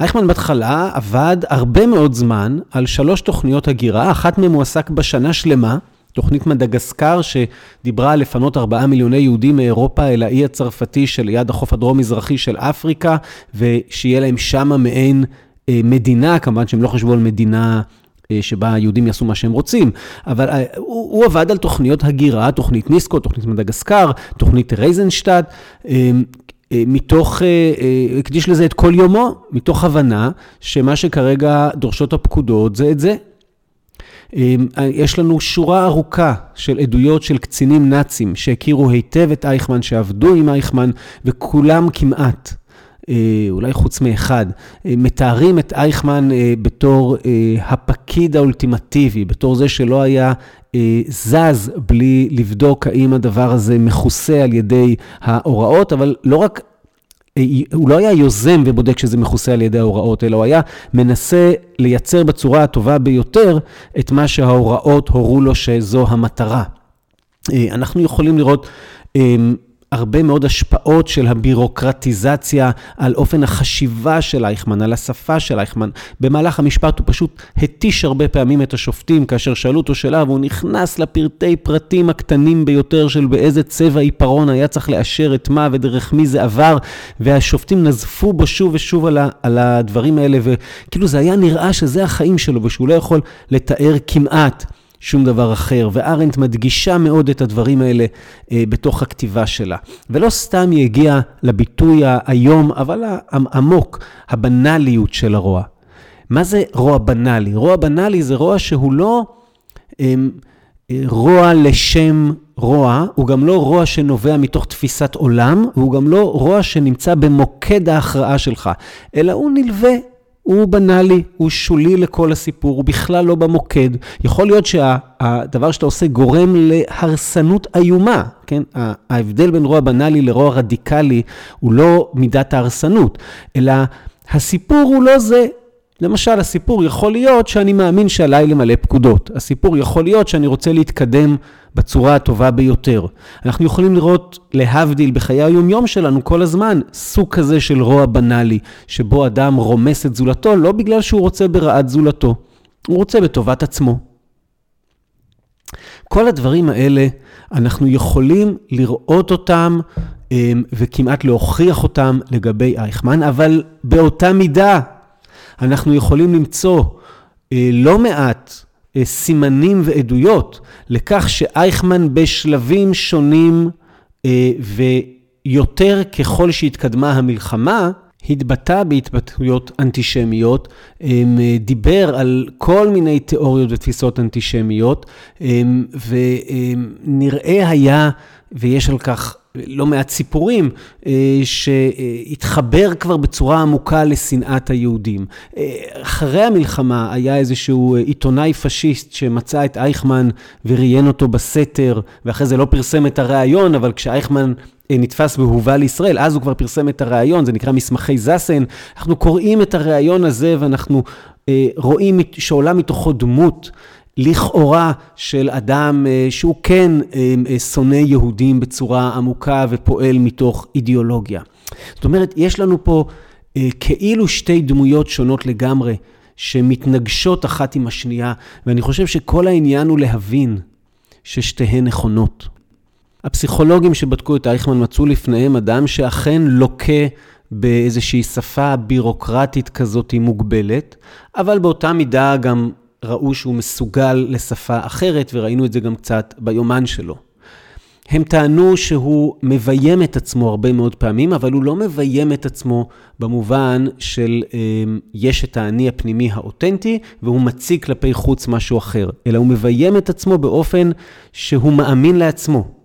אייכמן בהתחלה עבד הרבה מאוד זמן על שלוש תוכניות הגירה, אחת מהן הוא עסק בשנה שלמה, תוכנית מדגסקר שדיברה על לפנות ארבעה מיליוני יהודים מאירופה אל האי הצרפתי שליד החוף הדרום-מזרחי של אפריקה, ושיהיה להם שמה מעין מדינה, כמובן שהם לא חשבו על מדינה שבה היהודים יעשו מה שהם רוצים, אבל הוא, הוא עבד על תוכניות הגירה, תוכנית ניסקו, תוכנית מדגסקר, תוכנית רייזנשטט, מתוך, הקדיש לזה את כל יומו, מתוך הבנה שמה שכרגע דורשות הפקודות זה את זה. יש לנו שורה ארוכה של עדויות של קצינים נאצים שהכירו היטב את אייכמן, שעבדו עם אייכמן, וכולם כמעט אולי חוץ מאחד, מתארים את אייכמן בתור הפקיד האולטימטיבי, בתור זה שלא היה זז בלי לבדוק האם הדבר הזה מכוסה על ידי ההוראות, אבל לא רק הוא לא היה יוזם ובודק שזה מכוסה על ידי ההוראות, אלא הוא היה מנסה לייצר בצורה הטובה ביותר את מה שההוראות הורו לו שזו המטרה. אנחנו יכולים לראות הרבה מאוד השפעות של הבירוקרטיזציה על אופן החשיבה של אייכמן, על השפה של אייכמן. במהלך המשפט הוא פשוט התיש הרבה פעמים את השופטים כאשר שאלו אותו שאלה, והוא נכנס לפרטי פרטים הקטנים ביותר של באיזה צבע עיפרון היה צריך לאשר את מה ודרך מי זה עבר, והשופטים נזפו בו שוב ושוב על, ה, על הדברים האלה, וכאילו זה היה נראה שזה החיים שלו ושהוא לא יכול לתאר כמעט. שום דבר אחר, וארנט מדגישה מאוד את הדברים האלה אה, בתוך הכתיבה שלה. ולא סתם היא הגיעה לביטוי היום, אבל העמוק, הבנאליות של הרוע. מה זה רוע בנאלי? רוע בנאלי זה רוע שהוא לא אה, אה, רוע לשם רוע, הוא גם לא רוע שנובע מתוך תפיסת עולם, והוא גם לא רוע שנמצא במוקד ההכרעה שלך, אלא הוא נלווה הוא בנאלי, הוא שולי לכל הסיפור, הוא בכלל לא במוקד. יכול להיות שהדבר שאתה עושה גורם להרסנות איומה, כן? ההבדל בין רוע בנאלי לרוע רדיקלי הוא לא מידת ההרסנות, אלא הסיפור הוא לא זה. למשל, הסיפור יכול להיות שאני מאמין שעליי למלא פקודות. הסיפור יכול להיות שאני רוצה להתקדם בצורה הטובה ביותר. אנחנו יכולים לראות, להבדיל, בחיי היומיום שלנו כל הזמן, סוג כזה של רוע בנאלי, שבו אדם רומס את זולתו, לא בגלל שהוא רוצה ברעת זולתו, הוא רוצה בטובת עצמו. כל הדברים האלה, אנחנו יכולים לראות אותם אמ, וכמעט להוכיח אותם לגבי אייכמן, אבל באותה מידה אנחנו יכולים למצוא אה, לא מעט אה, סימנים ועדויות לכך שאייכמן בשלבים שונים אה, ויותר ככל שהתקדמה המלחמה, התבטא בהתבטאויות אנטישמיות, דיבר על כל מיני תיאוריות ותפיסות אנטישמיות, ונראה היה, ויש על כך לא מעט סיפורים, אה, שהתחבר כבר בצורה עמוקה לשנאת היהודים. אה, אחרי המלחמה היה איזשהו עיתונאי פשיסט שמצא את אייכמן וראיין אותו בסתר, ואחרי זה לא פרסם את הריאיון, אבל כשאייכמן אה, נתפס והובא לישראל, אז הוא כבר פרסם את הריאיון, זה נקרא מסמכי זסן. אנחנו קוראים את הריאיון הזה ואנחנו רואים שעולה מתוכו דמות. לכאורה של אדם אה, שהוא כן אה, אה, שונא יהודים בצורה עמוקה ופועל מתוך אידיאולוגיה. זאת אומרת, יש לנו פה כאילו שתי דמויות שונות לגמרי, שמתנגשות אחת עם השנייה, ואני חושב שכל העניין הוא להבין ששתיהן נכונות. הפסיכולוגים שבדקו את אייכמן מצאו לפניהם אדם שאכן לוקה באיזושהי שפה בירוקרטית כזאת מוגבלת, אבל באותה מידה גם ראו שהוא מסוגל לשפה אחרת, וראינו את זה גם קצת ביומן שלו. הם טענו שהוא מביים את עצמו הרבה מאוד פעמים, אבל הוא לא מביים את עצמו במובן של אה, יש את האני הפנימי האותנטי, והוא מציג כלפי חוץ משהו אחר, אלא הוא מביים את עצמו באופן שהוא מאמין לעצמו.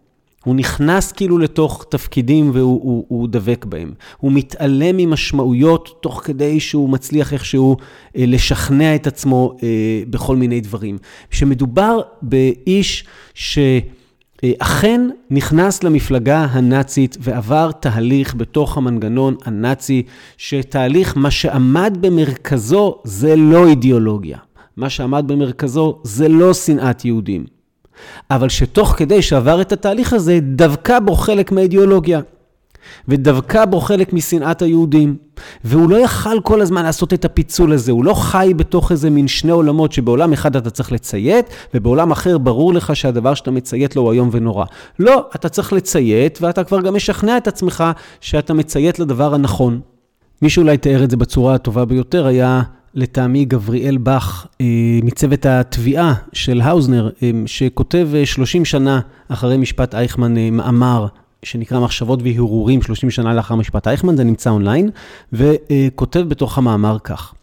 הוא נכנס כאילו לתוך תפקידים והוא הוא, הוא דבק בהם. הוא מתעלם ממשמעויות תוך כדי שהוא מצליח איכשהו אה, לשכנע את עצמו אה, בכל מיני דברים. כשמדובר באיש שאכן נכנס למפלגה הנאצית ועבר תהליך בתוך המנגנון הנאצי, שתהליך, מה שעמד במרכזו זה לא אידיאולוגיה. מה שעמד במרכזו זה לא שנאת יהודים. אבל שתוך כדי שעבר את התהליך הזה, דבקה בו חלק מהאידיאולוגיה. ודבקה בו חלק משנאת היהודים. והוא לא יכל כל הזמן לעשות את הפיצול הזה, הוא לא חי בתוך איזה מין שני עולמות שבעולם אחד אתה צריך לציית, ובעולם אחר ברור לך שהדבר שאתה מציית לו הוא איום ונורא. לא, אתה צריך לציית, ואתה כבר גם משכנע את עצמך שאתה מציית לדבר הנכון. מישהו אולי תיאר את זה בצורה הטובה ביותר, היה לטעמי גבריאל בך אה, מצוות התביעה של האוזנר, אה, שכותב 30 אה, שנה אחרי משפט אייכמן מאמר שנקרא מחשבות והרהורים 30 שנה לאחר משפט אייכמן, זה נמצא אונליין, וכותב בתוך המאמר כך: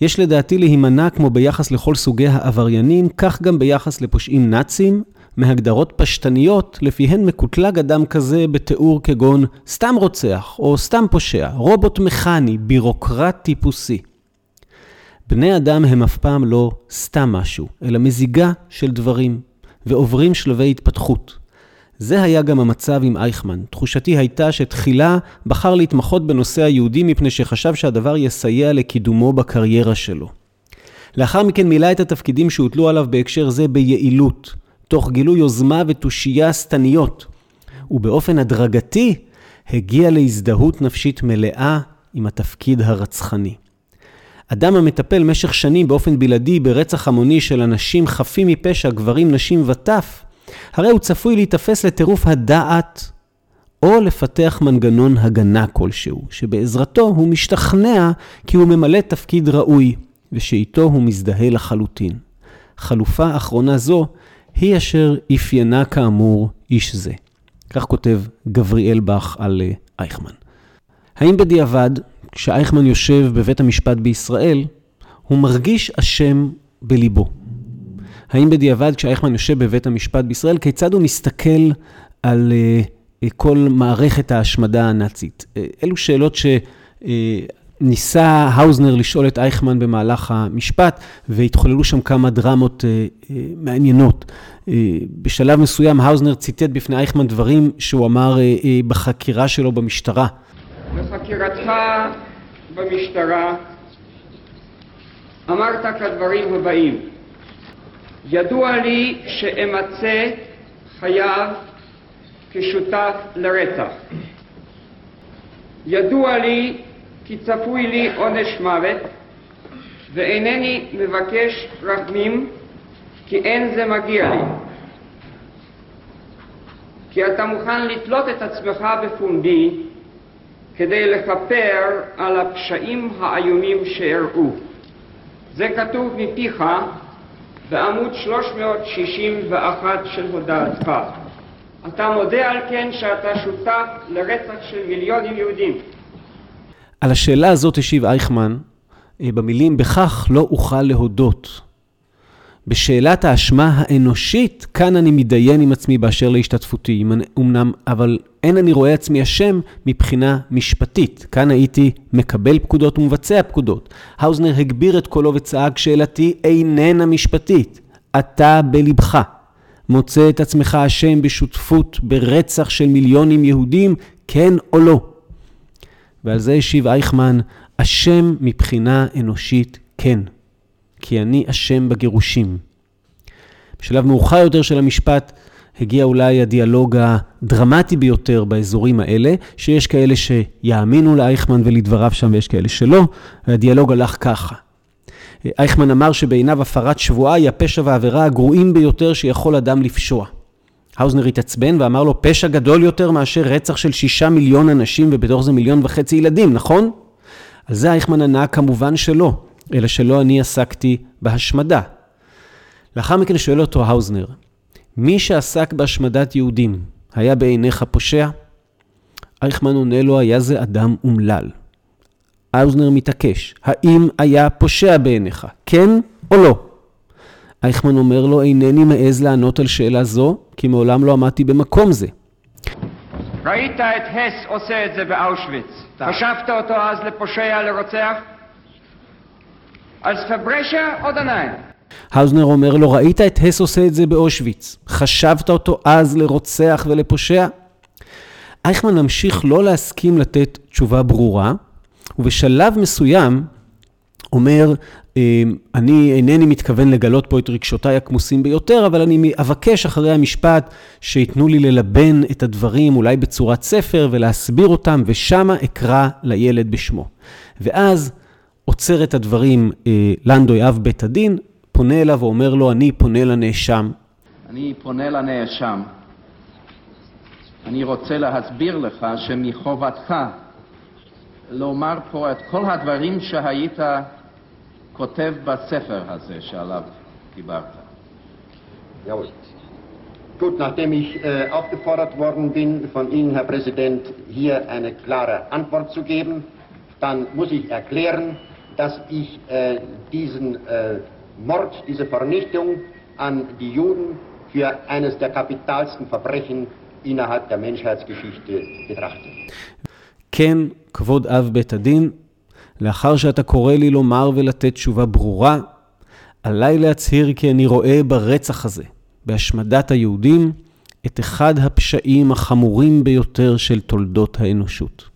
יש לדעתי להימנע, כמו ביחס לכל סוגי העבריינים, כך גם ביחס לפושעים נאצים, מהגדרות פשטניות, לפיהן מקוטלג אדם כזה בתיאור כגון סתם רוצח, או סתם פושע, רובוט מכני, בירוקרט טיפוסי. בני אדם הם אף פעם לא סתם משהו, אלא מזיגה של דברים, ועוברים שלבי התפתחות. זה היה גם המצב עם אייכמן. תחושתי הייתה שתחילה בחר להתמחות בנושא היהודי מפני שחשב שהדבר יסייע לקידומו בקריירה שלו. לאחר מכן מילא את התפקידים שהוטלו עליו בהקשר זה ביעילות, תוך גילוי יוזמה ותושייה שטניות, ובאופן הדרגתי הגיע להזדהות נפשית מלאה עם התפקיד הרצחני. אדם המטפל משך שנים באופן בלעדי ברצח המוני של אנשים חפים מפשע, גברים, נשים וטף, הרי הוא צפוי להיתפס לטירוף הדעת או לפתח מנגנון הגנה כלשהו, שבעזרתו הוא משתכנע כי הוא ממלא תפקיד ראוי, ושאיתו הוא מזדהה לחלוטין. חלופה אחרונה זו היא אשר אפיינה כאמור איש זה. כך כותב גבריאל בך על אה, אייכמן. האם בדיעבד, כשאייכמן יושב בבית המשפט בישראל, הוא מרגיש אשם בליבו? האם בדיעבד, כשאייכמן יושב בבית המשפט בישראל, כיצד הוא מסתכל על uh, כל מערכת ההשמדה הנאצית? Uh, אלו שאלות שניסה uh, האוזנר לשאול את אייכמן במהלך המשפט, והתחוללו שם כמה דרמות uh, uh, מעניינות. Uh, בשלב מסוים האוזנר ציטט בפני אייכמן דברים שהוא אמר uh, uh, בחקירה שלו במשטרה. בחקירתך במשטרה אמרת כדברים הבאים: ידוע לי שאמצא חייו כשותף לרצח. ידוע לי כי צפוי לי עונש מוות, ואינני מבקש רחמים, כי אין זה מגיע לי. כי אתה מוכן לתלות את עצמך בפומבי כדי לכפר על הפשעים האיומים שאירעו. זה כתוב מפיך בעמוד 361 של הודעתך. אתה מודה על כן שאתה שותף לרצח של מיליונים יהודים. על השאלה הזאת השיב אייכמן אה, במילים, בכך לא אוכל להודות. בשאלת האשמה האנושית, כאן אני מתדיין עם עצמי באשר להשתתפותי. אמנם, אבל אין אני רואה עצמי אשם מבחינה משפטית. כאן הייתי מקבל פקודות ומבצע פקודות. האוזנר הגביר את קולו וצעק, שאלתי איננה משפטית. אתה בלבך מוצא את עצמך אשם בשותפות ברצח של מיליונים יהודים, כן או לא? ועל זה השיב אייכמן, אשם מבחינה אנושית, כן. כי אני אשם בגירושים. בשלב מאוחר יותר של המשפט הגיע אולי הדיאלוג הדרמטי ביותר באזורים האלה, שיש כאלה שיאמינו לאייכמן ולדבריו שם ויש כאלה שלא, והדיאלוג הלך ככה. אייכמן אמר שבעיניו הפרת שבועה היא הפשע והעבירה הגרועים ביותר שיכול אדם לפשוע. האוזנר התעצבן ואמר לו, פשע גדול יותר מאשר רצח של שישה מיליון אנשים ובתוך זה מיליון וחצי ילדים, נכון? על זה אייכמן ענה כמובן שלא. אלא שלא אני עסקתי בהשמדה. לאחר מכן שואל אותו האוזנר, מי שעסק בהשמדת יהודים היה בעיניך פושע? אייכמן עונה לו, היה זה אדם אומלל. האוזנר מתעקש, האם היה פושע בעיניך, כן או לא? אייכמן אומר לו, אינני מעז לענות על שאלה זו, כי מעולם לא עמדתי במקום זה. ראית את הס עושה את זה באושוויץ. חשבת אותו אז לפושע, לרוצח? als Verbrecher oder nein? האוזנר אומר לו, ראית את הס עושה את זה באושוויץ? חשבת אותו אז לרוצח ולפושע? אייכמן ממשיך לא להסכים לתת תשובה ברורה, ובשלב מסוים אומר, אמ, אני אינני מתכוון לגלות פה את רגשותיי הכמוסים ביותר, אבל אני אבקש אחרי המשפט שייתנו לי ללבן את הדברים, אולי בצורת ספר, ולהסביר אותם, ושמה אקרא לילד בשמו. ואז עוצר את הדברים אה, לנדוי, אב בית הדין, פונה אליו ואומר לו, אני פונה לנאשם. אני פונה לנאשם. אני רוצה להסביר לך שמחובתך לומר פה את כל הדברים שהיית כותב בספר הזה שעליו דיברת. Jawohl. Gut, nachdem ich äh, aufgefordert worden bin, von Ihnen, Herr Präsident, hier eine klare Antwort zu geben, dann muss ich erklären, dass ich äh, diesen äh, Mord, diese Vernichtung an die Juden für eines der kapitalsten Verbrechen innerhalb der Menschheitsgeschichte betrachte. כן, כבוד אב בית הדין, לאחר שאתה קורא לי לומר ולתת תשובה ברורה, עליי להצהיר כי אני רואה ברצח הזה, בהשמדת היהודים, את אחד הפשעים החמורים ביותר של תולדות האנושות.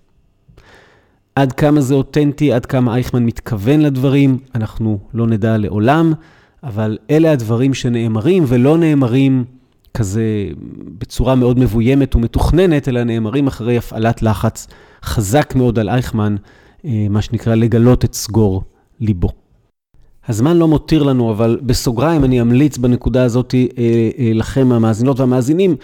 עד כמה זה אותנטי, עד כמה אייכמן מתכוון לדברים, אנחנו לא נדע לעולם, אבל אלה הדברים שנאמרים ולא נאמרים כזה בצורה מאוד מבוימת ומתוכננת, אלא נאמרים אחרי הפעלת לחץ חזק מאוד על אייכמן, אה, מה שנקרא לגלות את סגור ליבו. הזמן לא מותיר לנו, אבל בסוגריים אני אמליץ בנקודה הזאת אה, אה, לכם, המאזינות והמאזינים,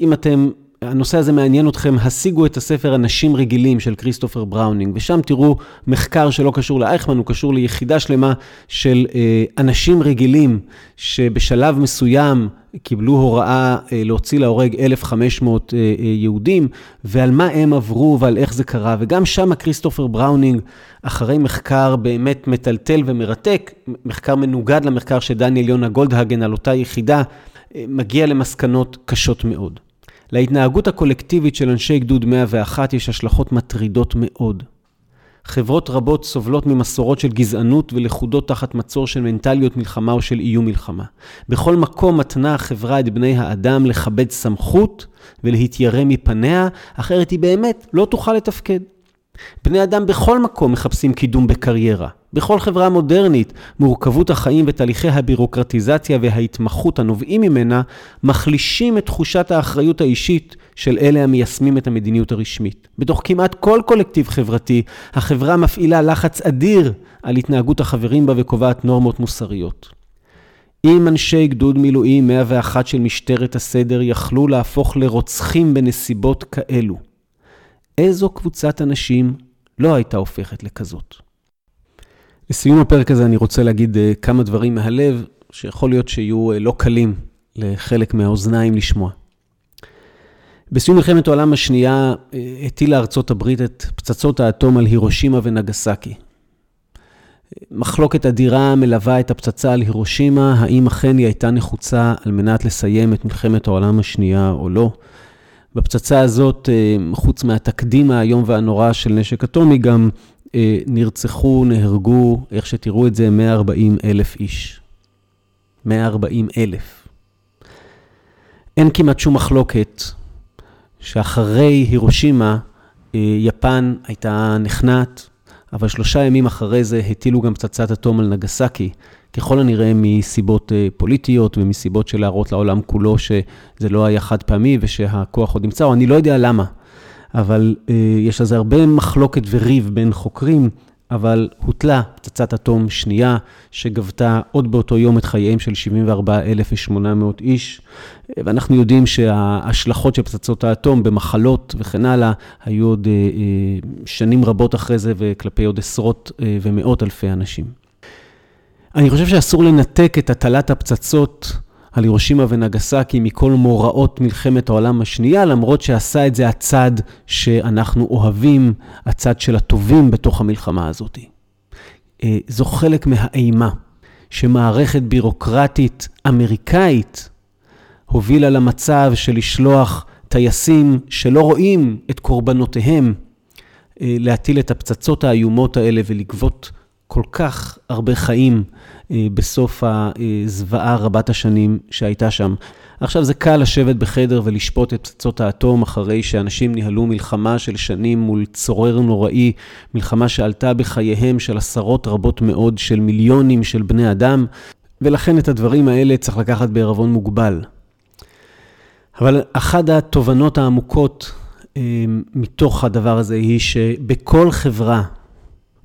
אם אתם הנושא הזה מעניין אתכם, השיגו את הספר אנשים רגילים של כריסטופר בראונינג, ושם תראו מחקר שלא קשור לאייכמן, הוא קשור ליחידה שלמה של אה, אנשים רגילים, שבשלב מסוים קיבלו הוראה אה, להוציא להורג 1,500 אה, יהודים, ועל מה הם עברו ועל איך זה קרה. וגם שם כריסטופר בראונינג, אחרי מחקר באמת מטלטל ומרתק, מחקר מנוגד למחקר של דניאל יונה גולדהגן על אותה יחידה, מגיע למסקנות קשות מאוד. להתנהגות הקולקטיבית של אנשי גדוד 101 יש השלכות מטרידות מאוד. חברות רבות סובלות ממסורות של גזענות ולכודות תחת מצור של מנטליות מלחמה או של איום מלחמה. בכל מקום מתנה החברה את בני האדם לכבד סמכות ולהתיירא מפניה, אחרת היא באמת לא תוכל לתפקד. בני אדם בכל מקום מחפשים קידום בקריירה. בכל חברה מודרנית, מורכבות החיים ותהליכי הבירוקרטיזציה וההתמחות הנובעים ממנה, מחלישים את תחושת האחריות האישית של אלה המיישמים את המדיניות הרשמית. בתוך כמעט כל קולקטיב חברתי, החברה מפעילה לחץ אדיר על התנהגות החברים בה וקובעת נורמות מוסריות. אם אנשי גדוד מילואים 101 של משטרת הסדר יכלו להפוך לרוצחים בנסיבות כאלו, איזו קבוצת אנשים לא הייתה הופכת לכזאת? לסיום הפרק הזה אני רוצה להגיד אה, כמה דברים מהלב, שיכול להיות שיהיו אה, לא קלים לחלק מהאוזניים לשמוע. בסיום מלחמת העולם השנייה אה, הטילה ארצות הברית את פצצות האטום על הירושימה ונגסקי. מחלוקת אדירה מלווה את הפצצה על הירושימה, האם אכן היא הייתה נחוצה על מנת לסיים את מלחמת העולם השנייה או לא. בפצצה הזאת, חוץ מהתקדים האיום והנורא של נשק אטומי, גם אה, נרצחו, נהרגו, איך שתראו את זה, 140 אלף איש. 140 אלף. אין כמעט שום מחלוקת שאחרי הירושימה, אה, יפן הייתה נכנעת, אבל שלושה ימים אחרי זה הטילו גם פצצת אטום על נגסקי, ככל הנראה מסיבות אה, פוליטיות ומסיבות של להראות לעולם כולו שזה לא היה חד פעמי ושהכוח עוד נמצא, או אני לא יודע למה. אבל אה, יש על זה הרבה מחלוקת וריב בין חוקרים, אבל הוטלה פצצת אטום שנייה, שגבתה עוד באותו יום את חייהם של 74,800 איש, ואנחנו יודעים שההשלכות של פצצות האטום במחלות וכן הלאה, היו עוד אה, אה, שנים רבות אחרי זה וכלפי עוד עשרות אה, ומאות אלפי אנשים. אני חושב שאסור לנתק את הטלת הפצצות על הירושימה ונגסקי מכל מוראות מלחמת העולם השנייה, למרות שעשה את זה הצד שאנחנו אוהבים, הצד של הטובים בתוך המלחמה הזאת. אה, זו חלק מהאימה שמערכת בירוקרטית אמריקאית הובילה למצב של לשלוח טייסים שלא רואים את קורבנותיהם, אה, להטיל את הפצצות האיומות האלה ולגבות כל כך הרבה חיים אה, בסוף הזוועה רבת השנים שהייתה שם. עכשיו זה קל לשבת בחדר ולשפוט את פצצות האטום אחרי שאנשים ניהלו מלחמה של שנים מול צורר נוראי, מלחמה שעלתה בחייהם של עשרות רבות מאוד של מיליונים של בני אדם, ולכן את הדברים האלה צריך לקחת בערבון מוגבל. אבל אחת התובנות העמוקות אה, מתוך הדבר הזה היא שבכל חברה,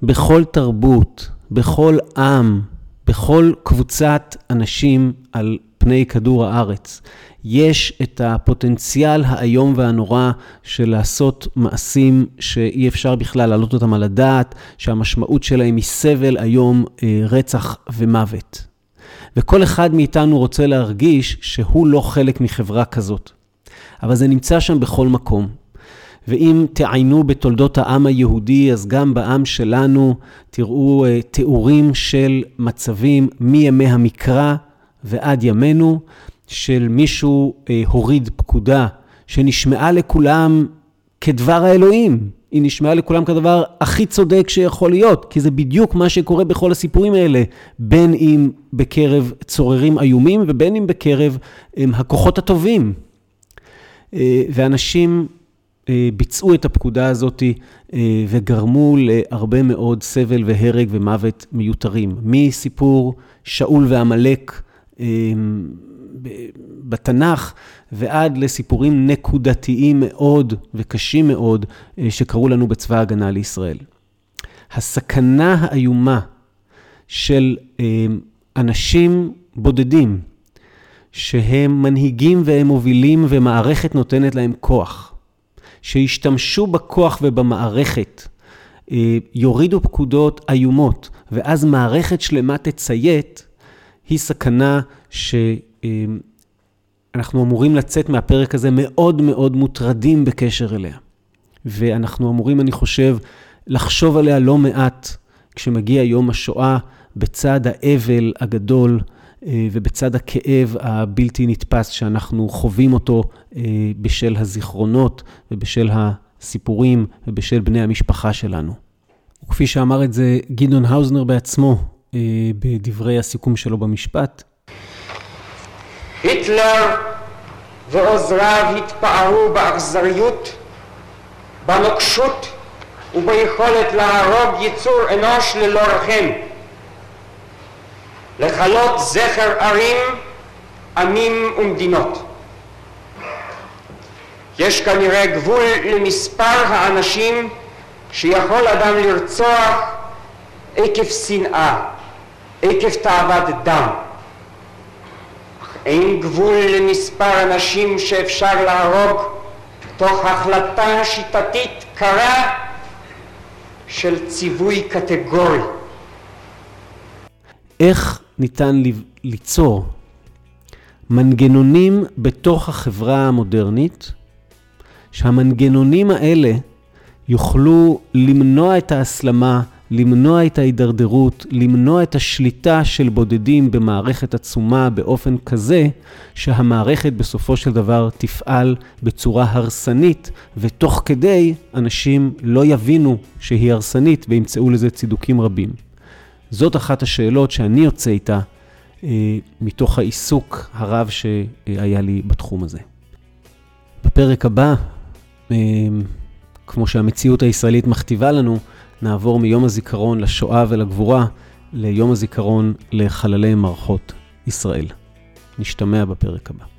בכל תרבות, בכל עם, בכל קבוצת אנשים על פני כדור הארץ. יש את הפוטנציאל האיום והנורא של לעשות מעשים שאי אפשר בכלל להעלות אותם על הדעת, שהמשמעות שלהם היא סבל איום, אה, רצח ומוות. וכל אחד מאיתנו רוצה להרגיש שהוא לא חלק מחברה כזאת. אבל זה נמצא שם בכל מקום. ואם תעיינו בתולדות העם היהודי, אז גם בעם שלנו תראו uh, תיאורים של מצבים מימי המקרא ועד ימינו, של מישהו uh, הוריד פקודה שנשמעה לכולם כדבר האלוהים. היא נשמעה לכולם כדבר הכי צודק שיכול להיות, כי זה בדיוק מה שקורה בכל הסיפורים האלה, בין אם בקרב צוררים איומים ובין אם בקרב הם, הכוחות הטובים. אה, ואנשים אה, ביצעו את הפקודה הזאת אה, וגרמו להרבה מאוד סבל והרג ומוות מיותרים. מסיפור שאול ועמלק בתנ"ך ועד לסיפורים נקודתיים מאוד וקשים מאוד שקרו לנו בצבא ההגנה לישראל. הסכנה האיומה של אנשים בודדים, שהם מנהיגים והם מובילים ומערכת נותנת להם כוח. שישתמשו בכוח ובמערכת, אה, יורידו פקודות איומות, ואז מערכת שלמה תציית, היא סכנה שאנחנו אמורים לצאת מהפרק הזה מאוד מאוד מוטרדים בקשר אליה. ואנחנו אמורים, אני חושב, לחשוב עליה לא מעט כשמגיע יום השואה, בצד האבל הגדול אה, ובצד הכאב הבלתי נתפס שאנחנו חווים אותו אה, בשל הזיכרונות ובשל הסיפורים ובשל בני המשפחה שלנו. וכפי שאמר את זה גדעון האוזנר בעצמו אה, בדברי הסיכום שלו במשפט. היטלר ועוזריו התפארו באכזריות, בנוקשות וביכולת להרוג יצור אנוש ללא רחם. לכלות זכר ערים, עמים ומדינות. יש כנראה גבול למספר האנשים שיכול אדם לרצוח עקב שנאה, עקב תאוות דם. אין גבול למספר אנשים שאפשר להרוג תוך החלטה שיטתית קרה של ציווי קטגורי. איך ניתן ליצור מנגנונים בתוך החברה המודרנית, שהמנגנונים האלה יוכלו למנוע את ההסלמה, למנוע את ההידרדרות, למנוע את השליטה של בודדים במערכת עצומה באופן כזה שהמערכת בסופו של דבר תפעל בצורה הרסנית, ותוך כדי אנשים לא יבינו שהיא הרסנית וימצאו לזה צידוקים רבים. זאת אחת השאלות שאני יוצא איתה אה, מתוך העיסוק הרב שהיה לי בתחום הזה. בפרק הבא, אה, כמו שהמציאות הישראלית מכתיבה לנו, נעבור מיום הזיכרון לשואה ולגבורה ליום הזיכרון לחללי מערכות ישראל. נשתמע בפרק הבא.